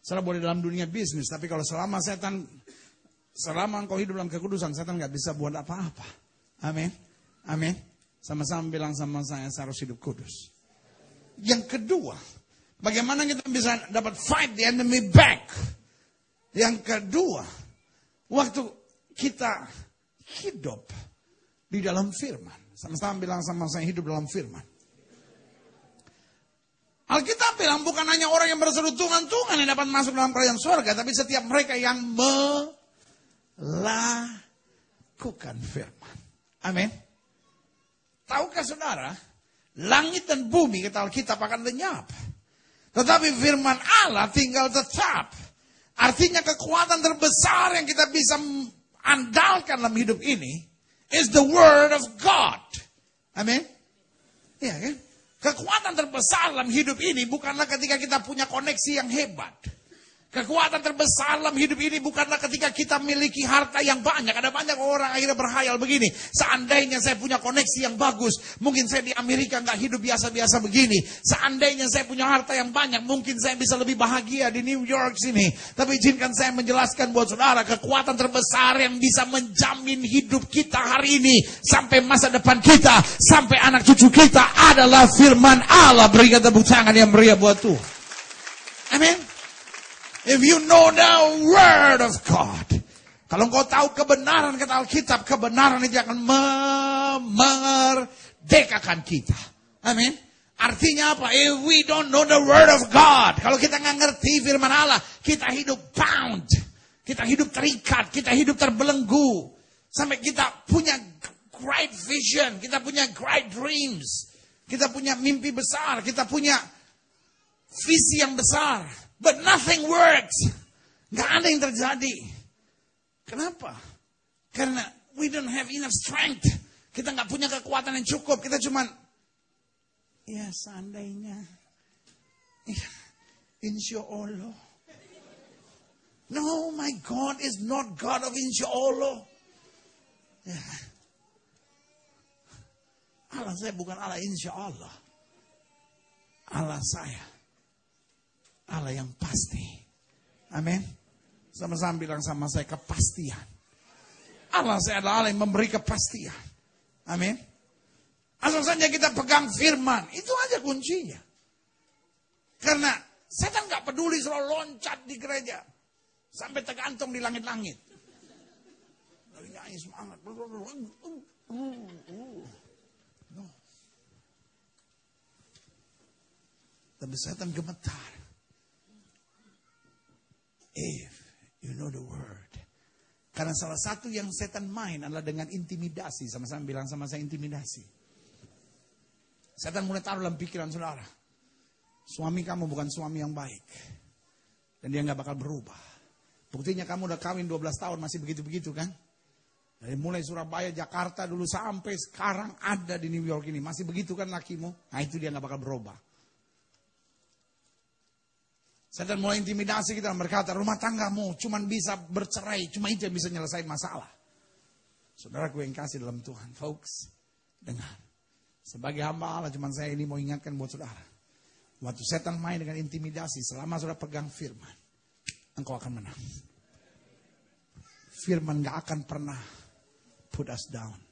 Setelah boleh dalam dunia bisnis, tapi kalau selama setan Selama engkau hidup dalam kekudusan, setan nggak bisa buat apa-apa. Amin. Amin. Sama-sama bilang sama saya, saya harus hidup kudus. Yang kedua, bagaimana kita bisa dapat fight the enemy back? Yang kedua, waktu kita hidup di dalam firman. Sama-sama bilang sama saya hidup dalam firman. Alkitab bilang bukan hanya orang yang berseru Tuhan, Tuhan yang dapat masuk dalam kerajaan surga. Tapi setiap mereka yang me lakukan firman. Amin. Tahukah saudara, langit dan bumi kata Alkitab akan lenyap. Tetapi firman Allah tinggal tetap. Artinya kekuatan terbesar yang kita bisa andalkan dalam hidup ini is the word of God. Amin. Iya kan? Kekuatan terbesar dalam hidup ini bukanlah ketika kita punya koneksi yang hebat. Kekuatan terbesar dalam hidup ini bukanlah ketika kita memiliki harta yang banyak. Ada banyak orang akhirnya berhayal begini. Seandainya saya punya koneksi yang bagus, mungkin saya di Amerika nggak hidup biasa-biasa begini. Seandainya saya punya harta yang banyak, mungkin saya bisa lebih bahagia di New York sini. Tapi izinkan saya menjelaskan buat saudara, kekuatan terbesar yang bisa menjamin hidup kita hari ini sampai masa depan kita, sampai anak cucu kita adalah firman Allah. Berikan tepuk tangan yang meriah buat Tuhan. Amin. If you know the word of God. Kalau engkau tahu kebenaran kata Alkitab, kebenaran itu akan memerdekakan kita. Amin. Artinya apa? If we don't know the word of God. Kalau kita nggak ngerti firman Allah, kita hidup bound. Kita hidup terikat, kita hidup terbelenggu. Sampai kita punya great vision, kita punya great dreams. Kita punya mimpi besar, kita punya visi yang besar. But nothing works. Gak ada yang terjadi. Kenapa? Karena we don't have enough strength. Kita nggak punya kekuatan yang cukup. Kita cuman, ya seandainya, ya, insya Allah. No, my God is not God of insya Allah. Ya. Allah saya bukan Allah insya Allah. Allah saya Allah yang pasti. Amin. Sama-sama bilang sama saya kepastian. Allah saya adalah Allah yang memberi kepastian. Amin. Asal saja kita pegang firman. Itu aja kuncinya. Karena setan nggak peduli selalu loncat di gereja. Sampai tergantung di langit-langit. Dari nyanyi semangat. No. Tapi setan gemetar. If you know the word. Karena salah satu yang setan main adalah dengan intimidasi. Sama-sama bilang sama saya intimidasi. Setan mulai taruh dalam pikiran saudara. Suami kamu bukan suami yang baik. Dan dia nggak bakal berubah. Buktinya kamu udah kawin 12 tahun masih begitu-begitu kan? Dari mulai Surabaya, Jakarta dulu sampai sekarang ada di New York ini. Masih begitu kan lakimu? Nah itu dia nggak bakal berubah. Setan mulai intimidasi kita berkata, rumah tanggamu cuma bisa bercerai, cuma itu yang bisa nyelesain masalah. Saudara gue yang kasih dalam Tuhan, folks, dengar. Sebagai hamba Allah, cuma saya ini mau ingatkan buat saudara. Waktu setan main dengan intimidasi, selama saudara pegang firman, engkau akan menang. Firman gak akan pernah put us down.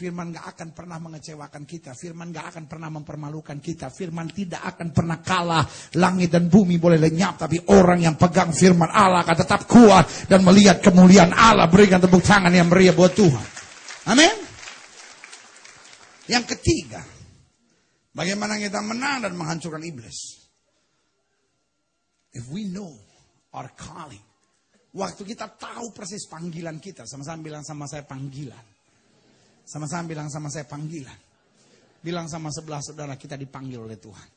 Firman gak akan pernah mengecewakan kita. Firman gak akan pernah mempermalukan kita. Firman tidak akan pernah kalah. Langit dan bumi boleh lenyap. Tapi orang yang pegang firman Allah akan tetap kuat. Dan melihat kemuliaan Allah. Berikan tepuk tangan yang meriah buat Tuhan. Amin. Yang ketiga. Bagaimana kita menang dan menghancurkan iblis. If we know our calling. Waktu kita tahu persis panggilan kita, sama-sama bilang sama saya panggilan. Sama-sama bilang sama saya panggilan. Bilang sama sebelah saudara kita dipanggil oleh Tuhan.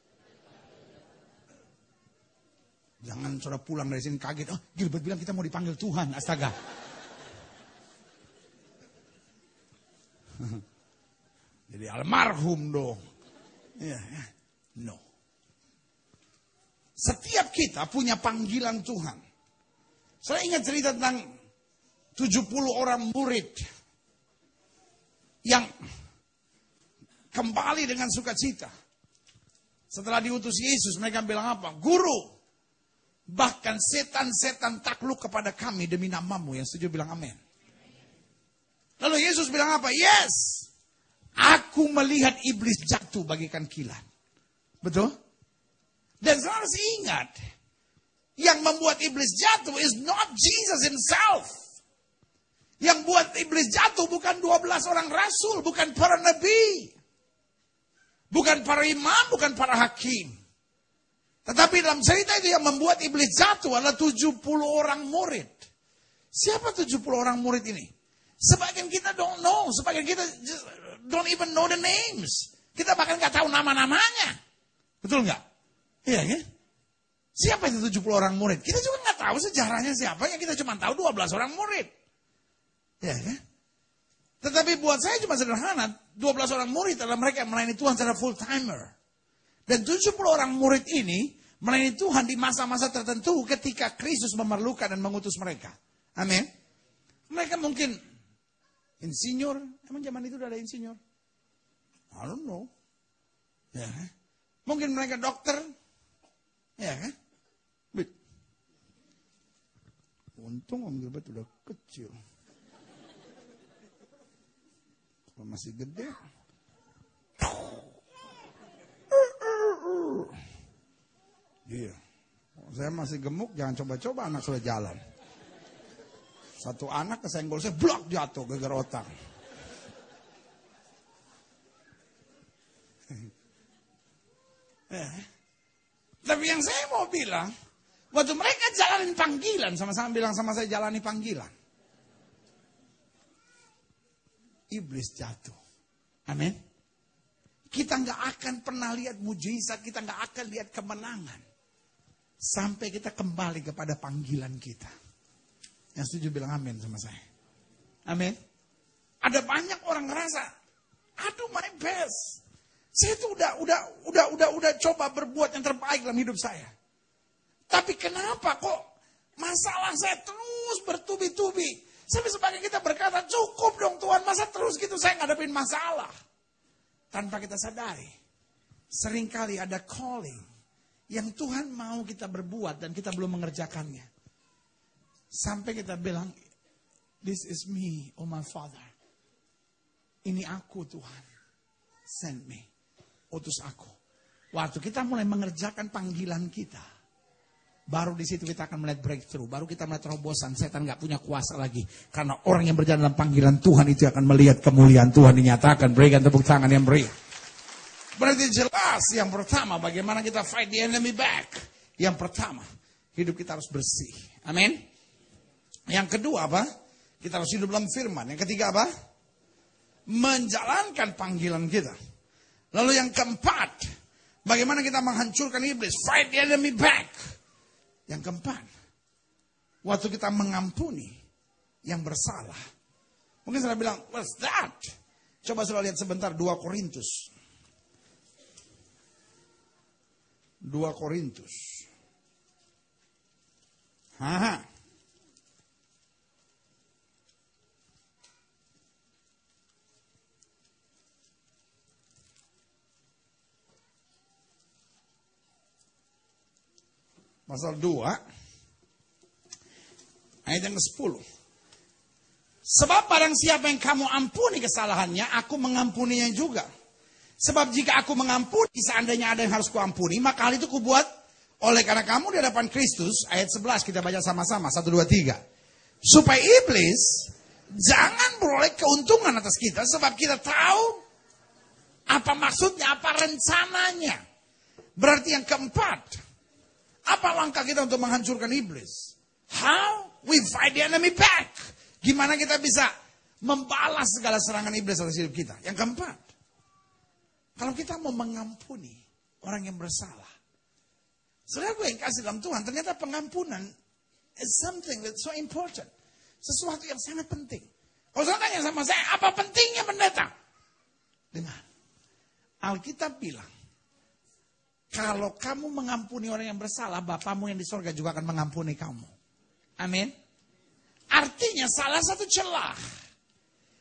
Jangan saudara pulang dari sini kaget. Oh, Gilbert bilang kita mau dipanggil Tuhan. Astaga. <laughs> Jadi almarhum dong. Ya, ya. No. Setiap kita punya panggilan Tuhan. Saya ingat cerita tentang 70 orang murid yang kembali dengan sukacita. Setelah diutus Yesus, mereka bilang apa? Guru, bahkan setan-setan takluk kepada kami demi namamu. Yang setuju bilang amin. Lalu Yesus bilang apa? Yes, aku melihat iblis jatuh bagikan kilat. Betul? Dan harus ingat, yang membuat iblis jatuh is not Jesus himself. Yang buat iblis jatuh bukan 12 orang rasul, bukan para nabi. Bukan para imam, bukan para hakim. Tetapi dalam cerita itu yang membuat iblis jatuh adalah 70 orang murid. Siapa 70 orang murid ini? Sebagian kita don't know, sebagian kita don't even know the names. Kita bahkan nggak tahu nama-namanya. Betul nggak? Iya kan? Siapa itu 70 orang murid? Kita juga nggak tahu sejarahnya siapa, ya kita cuma tahu 12 orang murid. Ya kan? Tetapi buat saya cuma sederhana, 12 orang murid adalah mereka yang melayani Tuhan secara full timer. Dan 70 orang murid ini melayani Tuhan di masa-masa tertentu ketika Kristus memerlukan dan mengutus mereka. Amin. Mereka mungkin insinyur, emang zaman itu udah ada insinyur? I don't know. Ya. Kan? Mungkin mereka dokter, ya kan? Untung Om Gilbert udah kecil. Kalau masih gede. Iya. Saya masih gemuk, jangan coba-coba anak sudah jalan. Satu anak kesenggol saya blok jatuh ke otak. Eh. Tapi yang saya mau bilang, Waktu mereka jalanin panggilan, sama-sama bilang sama saya jalani panggilan. Iblis jatuh. Amin. Kita nggak akan pernah lihat mujizat, kita nggak akan lihat kemenangan. Sampai kita kembali kepada panggilan kita. Yang setuju bilang amin sama saya. Amin. Ada banyak orang ngerasa, aduh my best. Saya tuh udah udah udah udah udah coba berbuat yang terbaik dalam hidup saya. Tapi kenapa kok masalah saya terus bertubi-tubi? Sampai sebagai kita berkata, cukup dong Tuhan, masa terus gitu saya ngadepin masalah. Tanpa kita sadari, sering kali ada calling yang Tuhan mau kita berbuat dan kita belum mengerjakannya. Sampai kita bilang, this is me, oh my father. Ini aku Tuhan, send me, utus aku. Waktu kita mulai mengerjakan panggilan kita, Baru di situ kita akan melihat breakthrough. Baru kita melihat terobosan. Setan nggak punya kuasa lagi. Karena orang yang berjalan dalam panggilan Tuhan itu akan melihat kemuliaan Tuhan dinyatakan. Berikan tepuk tangan yang beri. Berarti jelas yang pertama bagaimana kita fight the enemy back. Yang pertama, hidup kita harus bersih. Amin. Yang kedua apa? Kita harus hidup dalam firman. Yang ketiga apa? Menjalankan panggilan kita. Lalu yang keempat, bagaimana kita menghancurkan iblis? Fight the enemy back. Yang keempat, waktu kita mengampuni yang bersalah, Mungkin saudara bilang, what's that? Coba saudara lihat sebentar 2 Korintus. 2 Korintus. Haha. Pasal 2 ayat yang ke-10. Sebab barang siapa yang kamu ampuni kesalahannya, aku mengampuninya juga. Sebab jika aku mengampuni, seandainya ada yang harus kuampuni, maka hal itu kubuat oleh karena kamu di hadapan Kristus, ayat 11 kita baca sama-sama, 1, 2, 3. Supaya iblis jangan beroleh keuntungan atas kita, sebab kita tahu apa maksudnya, apa rencananya. Berarti yang keempat, apa langkah kita untuk menghancurkan iblis? How we fight the enemy back. Gimana kita bisa membalas segala serangan iblis atas hidup kita? Yang keempat, kalau kita mau mengampuni orang yang bersalah. Saudara gue yang kasih dalam Tuhan, ternyata pengampunan is something that's so important. Sesuatu yang sangat penting. Kalau saudara tanya sama saya, apa pentingnya pendeta? Dengar, Alkitab bilang, kalau kamu mengampuni orang yang bersalah, Bapamu yang di sorga juga akan mengampuni kamu. Amin. Artinya salah satu celah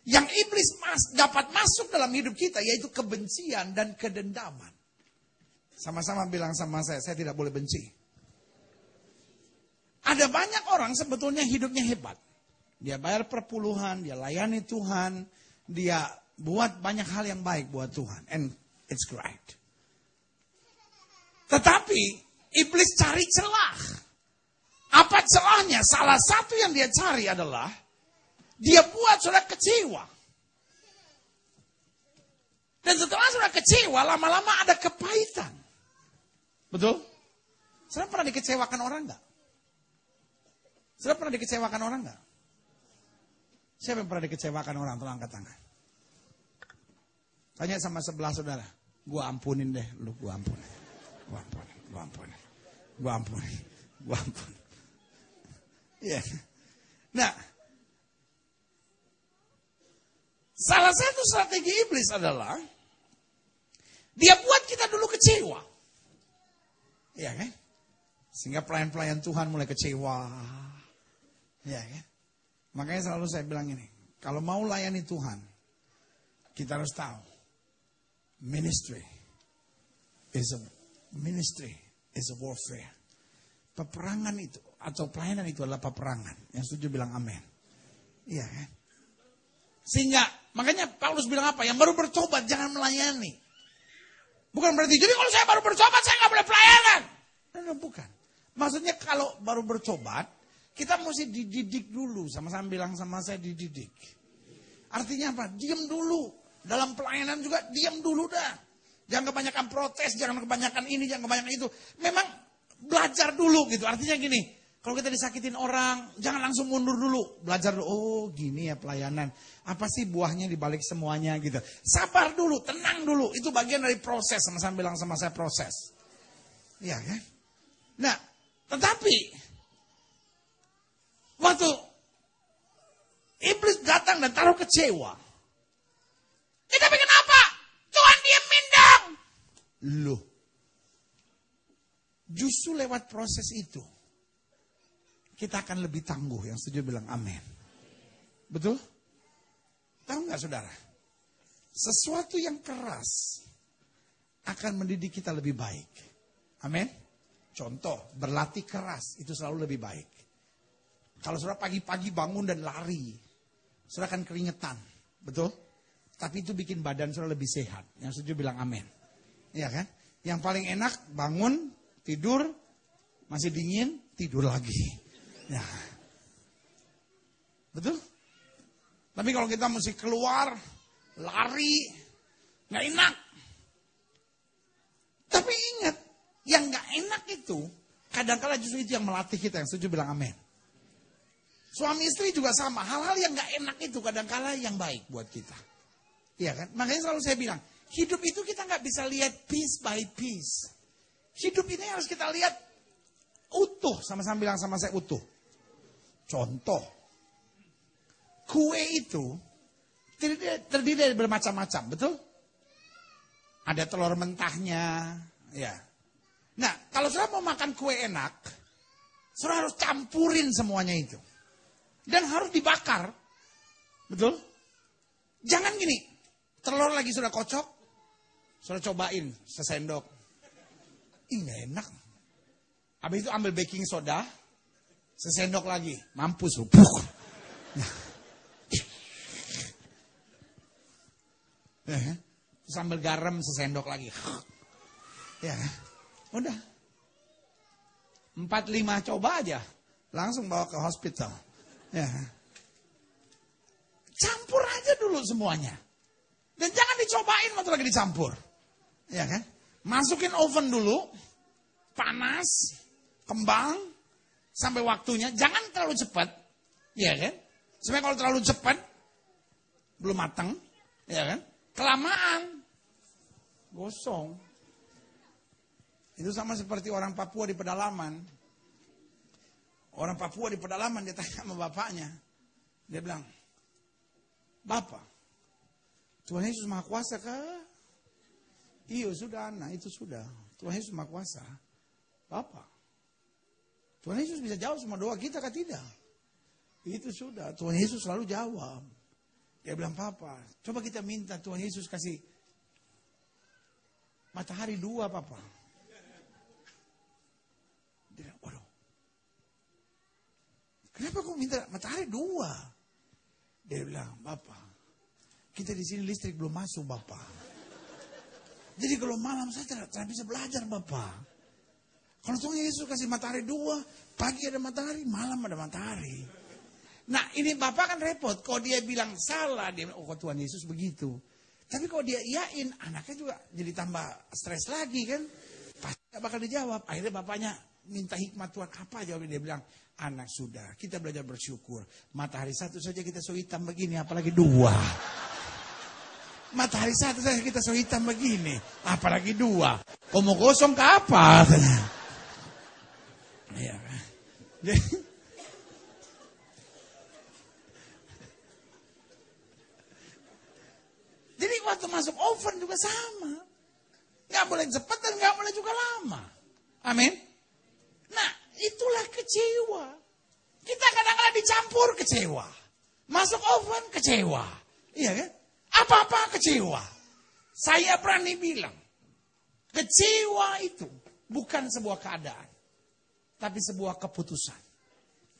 yang iblis mas, dapat masuk dalam hidup kita yaitu kebencian dan kedendaman. Sama-sama bilang sama saya, saya tidak boleh benci. Ada banyak orang sebetulnya hidupnya hebat. Dia bayar perpuluhan, dia layani Tuhan, dia buat banyak hal yang baik buat Tuhan. And it's great. Tetapi iblis cari celah. Apa celahnya? Salah satu yang dia cari adalah dia buat sudah kecewa. Dan setelah sudah kecewa, lama-lama ada kepahitan. Betul? Sudah pernah dikecewakan orang enggak? Sudah pernah dikecewakan orang enggak? Siapa yang pernah dikecewakan orang? Tolong angkat tangan. Tanya sama sebelah saudara. Gua ampunin deh, lu gua ampunin. Gua ampun, gua ampun. Gua ampun, gua ampun. Iya. Yeah. Nah, salah satu strategi iblis adalah dia buat kita dulu kecewa. Iya kan? Sehingga pelayan-pelayan Tuhan mulai kecewa. Iya kan? Makanya selalu saya bilang ini, kalau mau layani Tuhan, kita harus tahu ministry is a Ministry is a warfare. Peperangan itu atau pelayanan itu adalah peperangan. Yang setuju bilang amin. Iya kan? Sehingga makanya Paulus bilang apa? Yang baru bertobat jangan melayani. Bukan berarti jadi kalau saya baru bertobat saya nggak boleh pelayanan. No, no, bukan. Maksudnya kalau baru bertobat kita mesti dididik dulu. Sama-sama bilang sama saya dididik. Artinya apa? Diam dulu. Dalam pelayanan juga diam dulu dah. Jangan kebanyakan protes, jangan kebanyakan ini, jangan kebanyakan itu. Memang belajar dulu gitu. Artinya gini, kalau kita disakitin orang, jangan langsung mundur dulu. Belajar dulu, oh gini ya pelayanan. Apa sih buahnya dibalik semuanya gitu. Sabar dulu, tenang dulu. Itu bagian dari proses, sama-sama bilang sama saya proses. Iya kan? Nah, tetapi, waktu iblis datang dan taruh kecewa. Eh tapi kenapa? Tuhan diemin dong. Loh. Justru lewat proses itu. Kita akan lebih tangguh. Yang setuju bilang amin. Betul? Tahu nggak saudara? Sesuatu yang keras akan mendidik kita lebih baik. Amin. Contoh, berlatih keras itu selalu lebih baik. Kalau saudara pagi-pagi bangun dan lari, saudara akan keringetan. Betul? Tapi itu bikin badan saudara lebih sehat. Yang setuju bilang amin. Iya kan? Yang paling enak bangun, tidur, masih dingin, tidur lagi. Ya. Betul? Tapi kalau kita mesti keluar, lari, nggak enak. Tapi ingat, yang nggak enak itu, kadang-kala justru itu yang melatih kita. Yang setuju bilang amin. Suami istri juga sama. Hal-hal yang nggak enak itu kadang-kala yang baik buat kita. Iya kan? Makanya selalu saya bilang, hidup itu kita nggak bisa lihat piece by piece. Hidup ini harus kita lihat utuh. Sama-sama bilang sama saya utuh. Contoh, kue itu terdiri, terdiri dari bermacam-macam, betul? Ada telur mentahnya, ya. Nah, kalau sudah mau makan kue enak, sudah harus campurin semuanya itu. Dan harus dibakar. Betul? Jangan gini, telur lagi sudah kocok, sudah cobain sesendok. Ih, gak enak. Habis itu ambil baking soda, sesendok lagi, mampus lu. Ya, kan? Terus ambil garam sesendok lagi. Ya, udah. Empat lima coba aja. Langsung bawa ke hospital. Ya. Campur aja dulu semuanya. Dan jangan dicobain waktu lagi dicampur. Ya kan? Masukin oven dulu. Panas. Kembang. Sampai waktunya. Jangan terlalu cepat. Ya kan? Sebenarnya kalau terlalu cepat. Belum matang. Ya kan? Kelamaan. Gosong. Itu sama seperti orang Papua di pedalaman. Orang Papua di pedalaman dia tanya sama bapaknya. Dia bilang, Bapak, Tuhan Yesus Maha Kuasa kah? Iya sudah anak, itu sudah. Tuhan Yesus Maha Kuasa. Bapak, Tuhan Yesus bisa jawab semua doa kita kah tidak? Itu sudah, Tuhan Yesus selalu jawab. Dia bilang, Papa, coba kita minta Tuhan Yesus kasih matahari dua, Papa. Dia bilang, waduh. Kenapa kau minta matahari dua? Dia bilang, Bapak, kita di sini listrik belum masuk, Bapak. Jadi kalau malam saya tidak, tidak bisa belajar, Bapak. Kalau Tuhan Yesus kasih matahari dua, pagi ada matahari, malam ada matahari. Nah ini bapak kan repot. Kalau dia bilang salah, dia bilang, oh Tuhan Yesus begitu. Tapi kalau dia iyain, anaknya juga jadi tambah stres lagi kan. Pasti gak bakal dijawab. Akhirnya bapaknya minta hikmat Tuhan. Apa jawabnya? Dia bilang, anak sudah, kita belajar bersyukur. Matahari satu saja kita so begini, apalagi dua. Matahari satu saja kita so hitam begini, apalagi dua. Kau mau ke apa? Iya. Jadi waktu masuk oven juga sama. Nggak boleh cepat dan nggak boleh juga lama. Amin. Nah, itulah kecewa. Kita kadang-kadang dicampur kecewa. Masuk oven kecewa. Iya kan? Apa-apa kecewa. Saya berani bilang, kecewa itu bukan sebuah keadaan. Tapi sebuah keputusan.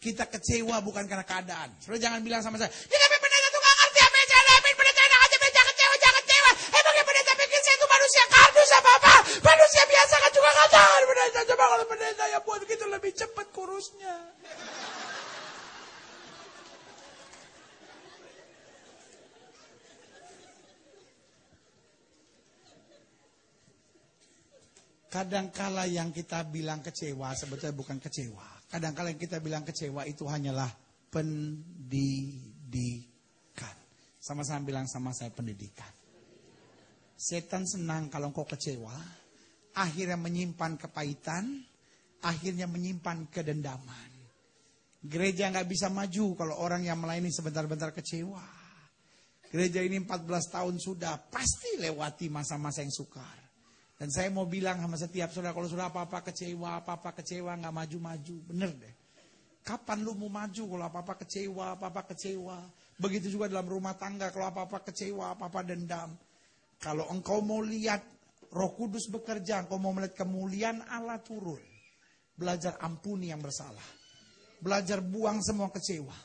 Kita kecewa bukan karena keadaan. Sudah jangan bilang sama saya, ya benar itu gak ngerti apa yang saya alamin. Pendeta enak aja, pendeta kecewa, jangan kecewa. Emang yang pendeta pikir saya itu manusia kardus apa-apa. Manusia biasa kan juga gak tahu. Pendeta coba kalau pendeta yang buat gitu lebih cepat kurusnya. Kadangkala yang kita bilang kecewa sebetulnya bukan kecewa. Kadangkala yang kita bilang kecewa itu hanyalah pendidikan. Sama-sama bilang sama saya pendidikan. Setan senang kalau kau kecewa, akhirnya menyimpan kepahitan, akhirnya menyimpan kedendaman. Gereja nggak bisa maju kalau orang yang melayani sebentar-bentar kecewa. Gereja ini 14 tahun sudah pasti lewati masa-masa yang sukar. Dan saya mau bilang sama setiap saudara, kalau sudah apa-apa kecewa, apa-apa kecewa, nggak maju-maju. Bener deh. Kapan lu mau maju kalau apa-apa kecewa, apa-apa kecewa. Begitu juga dalam rumah tangga, kalau apa-apa kecewa, apa-apa dendam. Kalau engkau mau lihat roh kudus bekerja, engkau mau melihat kemuliaan Allah turun. Belajar ampuni yang bersalah. Belajar buang semua kecewa.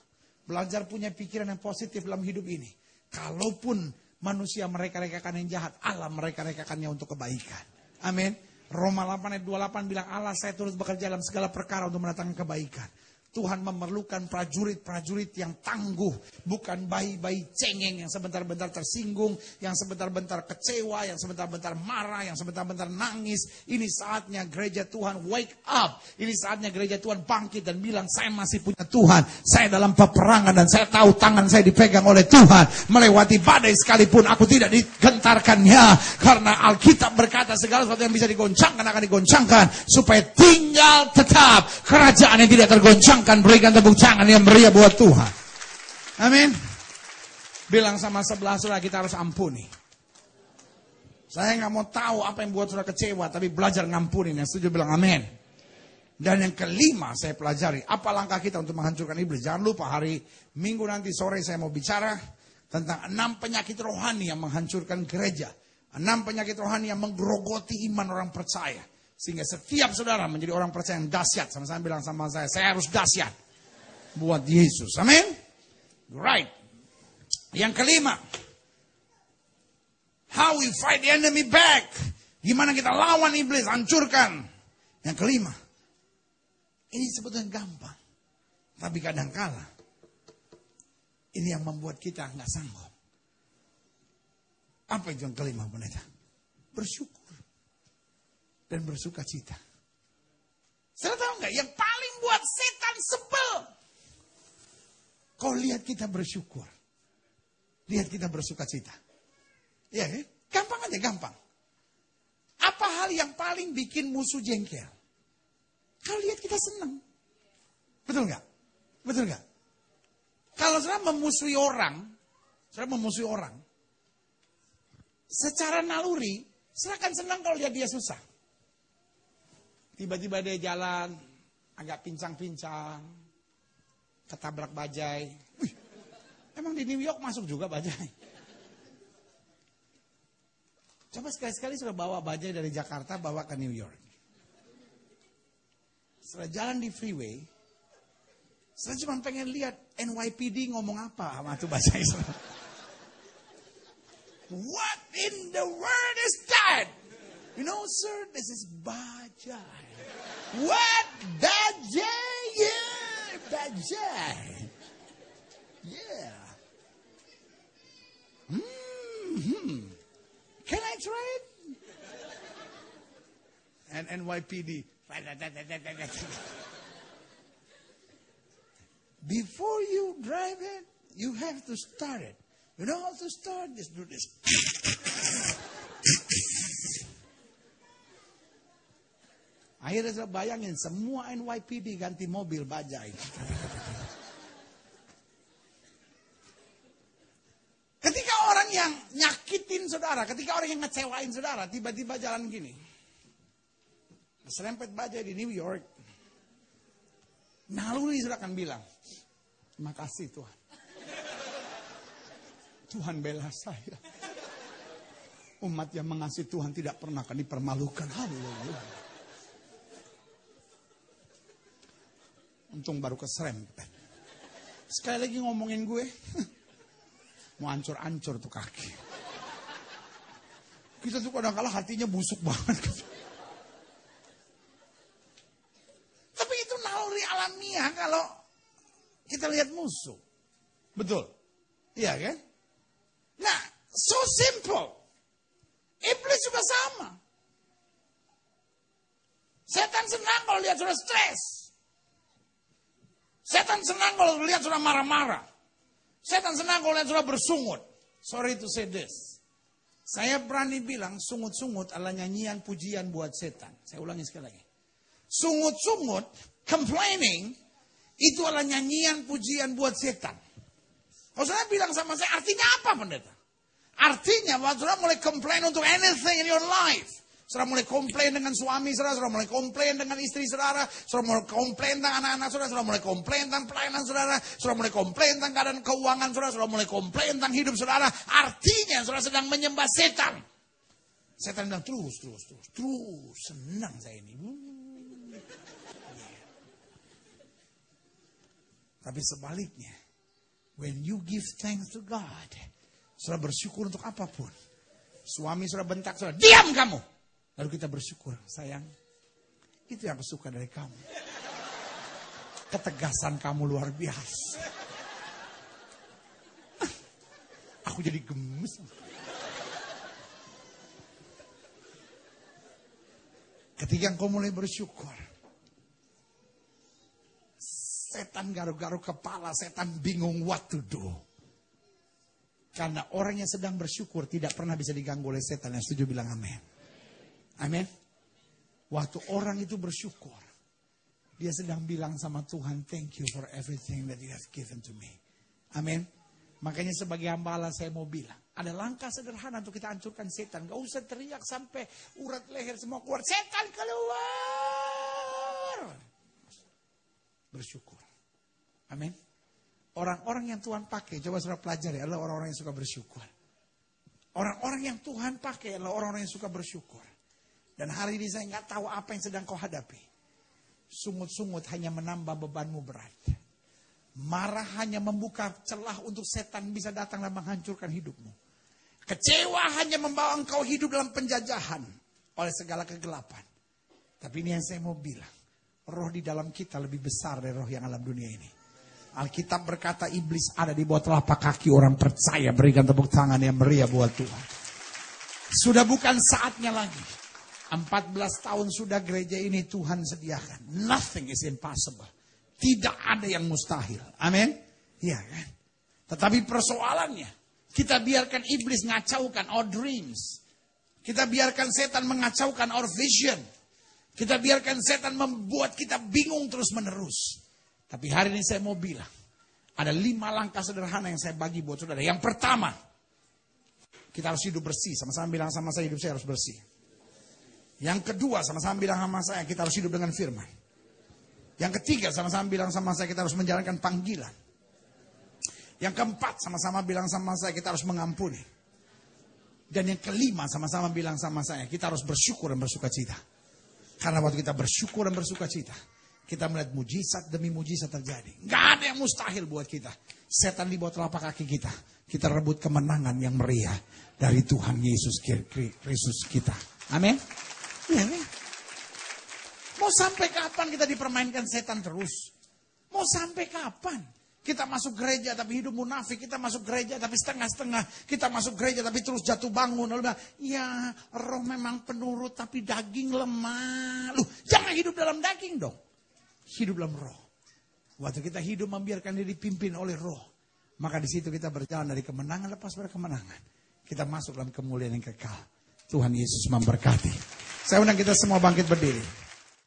Belajar punya pikiran yang positif dalam hidup ini. Kalaupun manusia mereka-rekakan yang jahat, Allah mereka-rekakannya untuk kebaikan. Amin. Roma 8 ayat 28 bilang Allah saya turut bekerja dalam segala perkara untuk mendatangkan kebaikan. Tuhan memerlukan prajurit-prajurit yang tangguh, bukan bayi-bayi cengeng yang sebentar-bentar tersinggung, yang sebentar-bentar kecewa, yang sebentar-bentar marah, yang sebentar-bentar nangis. Ini saatnya gereja Tuhan wake up. Ini saatnya gereja Tuhan bangkit dan bilang, saya masih punya Tuhan. Saya dalam peperangan dan saya tahu tangan saya dipegang oleh Tuhan. Melewati badai sekalipun aku tidak digentarkannya. Karena Alkitab berkata segala sesuatu yang bisa digoncangkan akan digoncangkan. Supaya tinggal tetap kerajaan yang tidak tergoncangkan akan berikan tepuk tangan yang meriah buat Tuhan. Amin. Bilang sama sebelah saudara kita harus ampuni. Saya nggak mau tahu apa yang buat saudara kecewa, tapi belajar ngampuni. Yang setuju bilang amin. Dan yang kelima saya pelajari, apa langkah kita untuk menghancurkan iblis. Jangan lupa hari minggu nanti sore saya mau bicara tentang enam penyakit rohani yang menghancurkan gereja. Enam penyakit rohani yang menggerogoti iman orang percaya. Sehingga setiap saudara menjadi orang percaya yang dahsyat. Sama-sama bilang sama saya, saya harus dahsyat. Buat Yesus. Amin. Right. Yang kelima. How we fight the enemy back. Gimana kita lawan iblis, hancurkan. Yang kelima. Ini sebetulnya gampang. Tapi kadang kala ini yang membuat kita nggak sanggup. Apa itu yang kelima pendeta? Bersyukur. Dan bersuka cita. Saya tahu nggak? Yang paling buat setan sebel. Kau lihat kita bersyukur. Lihat kita bersuka cita. Ya, ya? gampang aja, gampang. Apa hal yang paling bikin musuh jengkel? Kalau lihat kita senang. Betul nggak? Betul nggak? Kalau saya memusuhi orang, saya memusuhi orang, secara naluri, saya akan senang kalau lihat dia susah. Tiba-tiba dia jalan, agak pincang-pincang, ketabrak bajai. Wih, emang di New York masuk juga bajai. Coba sekali-sekali sudah bawa bajai dari Jakarta, bawa ke New York. Setelah jalan di freeway, saya cuma pengen lihat NYPD ngomong apa sama bahasa Israel. What in the world is that? You know, sir, this is bajai. What? Bajai? Yeah, bajai. Yeah. Mm-hmm. Can I try it? And NYPD. Before you drive it, you have to start it. You know how to start? Just do this. Akhirnya saya bayangin semua NYPD ganti mobil bajai. Ketika orang yang nyakitin saudara, ketika orang yang ngecewain saudara, tiba-tiba jalan gini. Serempet bajai di New York. Naluri sudah akan bilang, terima kasih Tuhan. Tuhan bela saya. Umat yang mengasihi Tuhan tidak pernah akan dipermalukan. Haleluya. Untung baru keserempet. Sekali lagi ngomongin gue. <laughs> Mau ancur-ancur tuh kaki. Kita tuh kadang-kadang hatinya busuk banget. Tapi itu naluri alamiah kalau kita lihat musuh. Betul. Iya kan? Nah, so simple. Iblis juga sama. Setan senang kalau lihat sudah stres. Setan senang kalau lihat sudah marah-marah. Setan senang kalau lihat sudah bersungut. Sorry to say this. Saya berani bilang sungut-sungut adalah nyanyian pujian buat setan. Saya ulangi sekali lagi. Sungut-sungut, complaining, itu adalah nyanyian pujian buat setan. Kalau saya bilang sama saya, artinya apa pendeta? Artinya bahwa saudara mulai komplain untuk anything in your life. Saudara mulai komplain dengan suami saudara, saudara mulai komplain dengan istri saudara, saudara mulai komplain tentang anak-anak saudara, saudara mulai komplain tentang pelayanan saudara, saudara mulai komplain tentang keadaan keuangan saudara, saudara mulai komplain tentang hidup saudara. Artinya saudara sedang menyembah setan. Setan bilang terus, terus, terus, terus, senang saya ini. <laughs> Tapi sebaliknya, when you give thanks to God, sudah bersyukur untuk apa pun. Suami sudah bentak, sudah diam kamu. Lalu kita bersyukur, sayang, itu yang aku suka dari kamu. Ketegasan kamu luar biasa. Aku jadi gemes. Ketika engkau mulai bersyukur, setan garuk-garuk kepala, setan bingung what to do. Karena orang yang sedang bersyukur tidak pernah bisa diganggu oleh setan. Yang setuju bilang amin. Amin. Waktu orang itu bersyukur. Dia sedang bilang sama Tuhan, thank you for everything that you have given to me. Amin. Makanya sebagai hamba Allah saya mau bilang, ada langkah sederhana untuk kita hancurkan setan. Gak usah teriak sampai urat leher semua keluar. Setan keluar. Bersyukur. Amin. Orang-orang yang Tuhan pakai, coba sudah pelajari, adalah orang-orang yang suka bersyukur. Orang-orang yang Tuhan pakai adalah orang-orang yang suka bersyukur. Dan hari ini saya nggak tahu apa yang sedang kau hadapi. Sungut-sungut hanya menambah bebanmu berat. Marah hanya membuka celah untuk setan bisa datang dan menghancurkan hidupmu. Kecewa hanya membawa engkau hidup dalam penjajahan oleh segala kegelapan. Tapi ini yang saya mau bilang. Roh di dalam kita lebih besar dari roh yang alam dunia ini. Alkitab berkata iblis ada di bawah telapak kaki orang percaya. Berikan tepuk tangan yang meriah buat Tuhan. Sudah bukan saatnya lagi. 14 tahun sudah gereja ini Tuhan sediakan. Nothing is impossible. Tidak ada yang mustahil. Amin. Iya kan? Tetapi persoalannya, kita biarkan iblis ngacaukan our dreams. Kita biarkan setan mengacaukan our vision. Kita biarkan setan membuat kita bingung terus menerus. Tapi hari ini saya mau bilang, ada lima langkah sederhana yang saya bagi buat saudara. Yang pertama, kita harus hidup bersih. Sama-sama bilang sama saya, hidup saya harus bersih. Yang kedua, sama-sama bilang sama saya, kita harus hidup dengan firman. Yang ketiga, sama-sama bilang sama saya, kita harus menjalankan panggilan. Yang keempat, sama-sama bilang sama saya, kita harus mengampuni. Dan yang kelima, sama-sama bilang sama saya, kita harus bersyukur dan bersuka cita. Karena waktu kita bersyukur dan bersuka cita, kita melihat mujizat demi mujizat terjadi. Gak ada yang mustahil buat kita. Setan di telapak kaki kita. Kita rebut kemenangan yang meriah dari Tuhan Yesus Kristus kita. Amin. Ya. Mau sampai kapan kita dipermainkan setan terus? Mau sampai kapan? Kita masuk gereja tapi hidup munafik. Kita masuk gereja tapi setengah-setengah. Kita masuk gereja tapi terus jatuh bangun. Lalu bilang, ya roh memang penurut tapi daging lemah. Loh, jangan hidup dalam daging dong. Hidup dalam roh. Waktu kita hidup membiarkan diri dipimpin oleh roh. Maka di situ kita berjalan dari kemenangan lepas pada kemenangan. Kita masuk dalam kemuliaan yang kekal. Tuhan Yesus memberkati. Saya undang kita semua bangkit berdiri.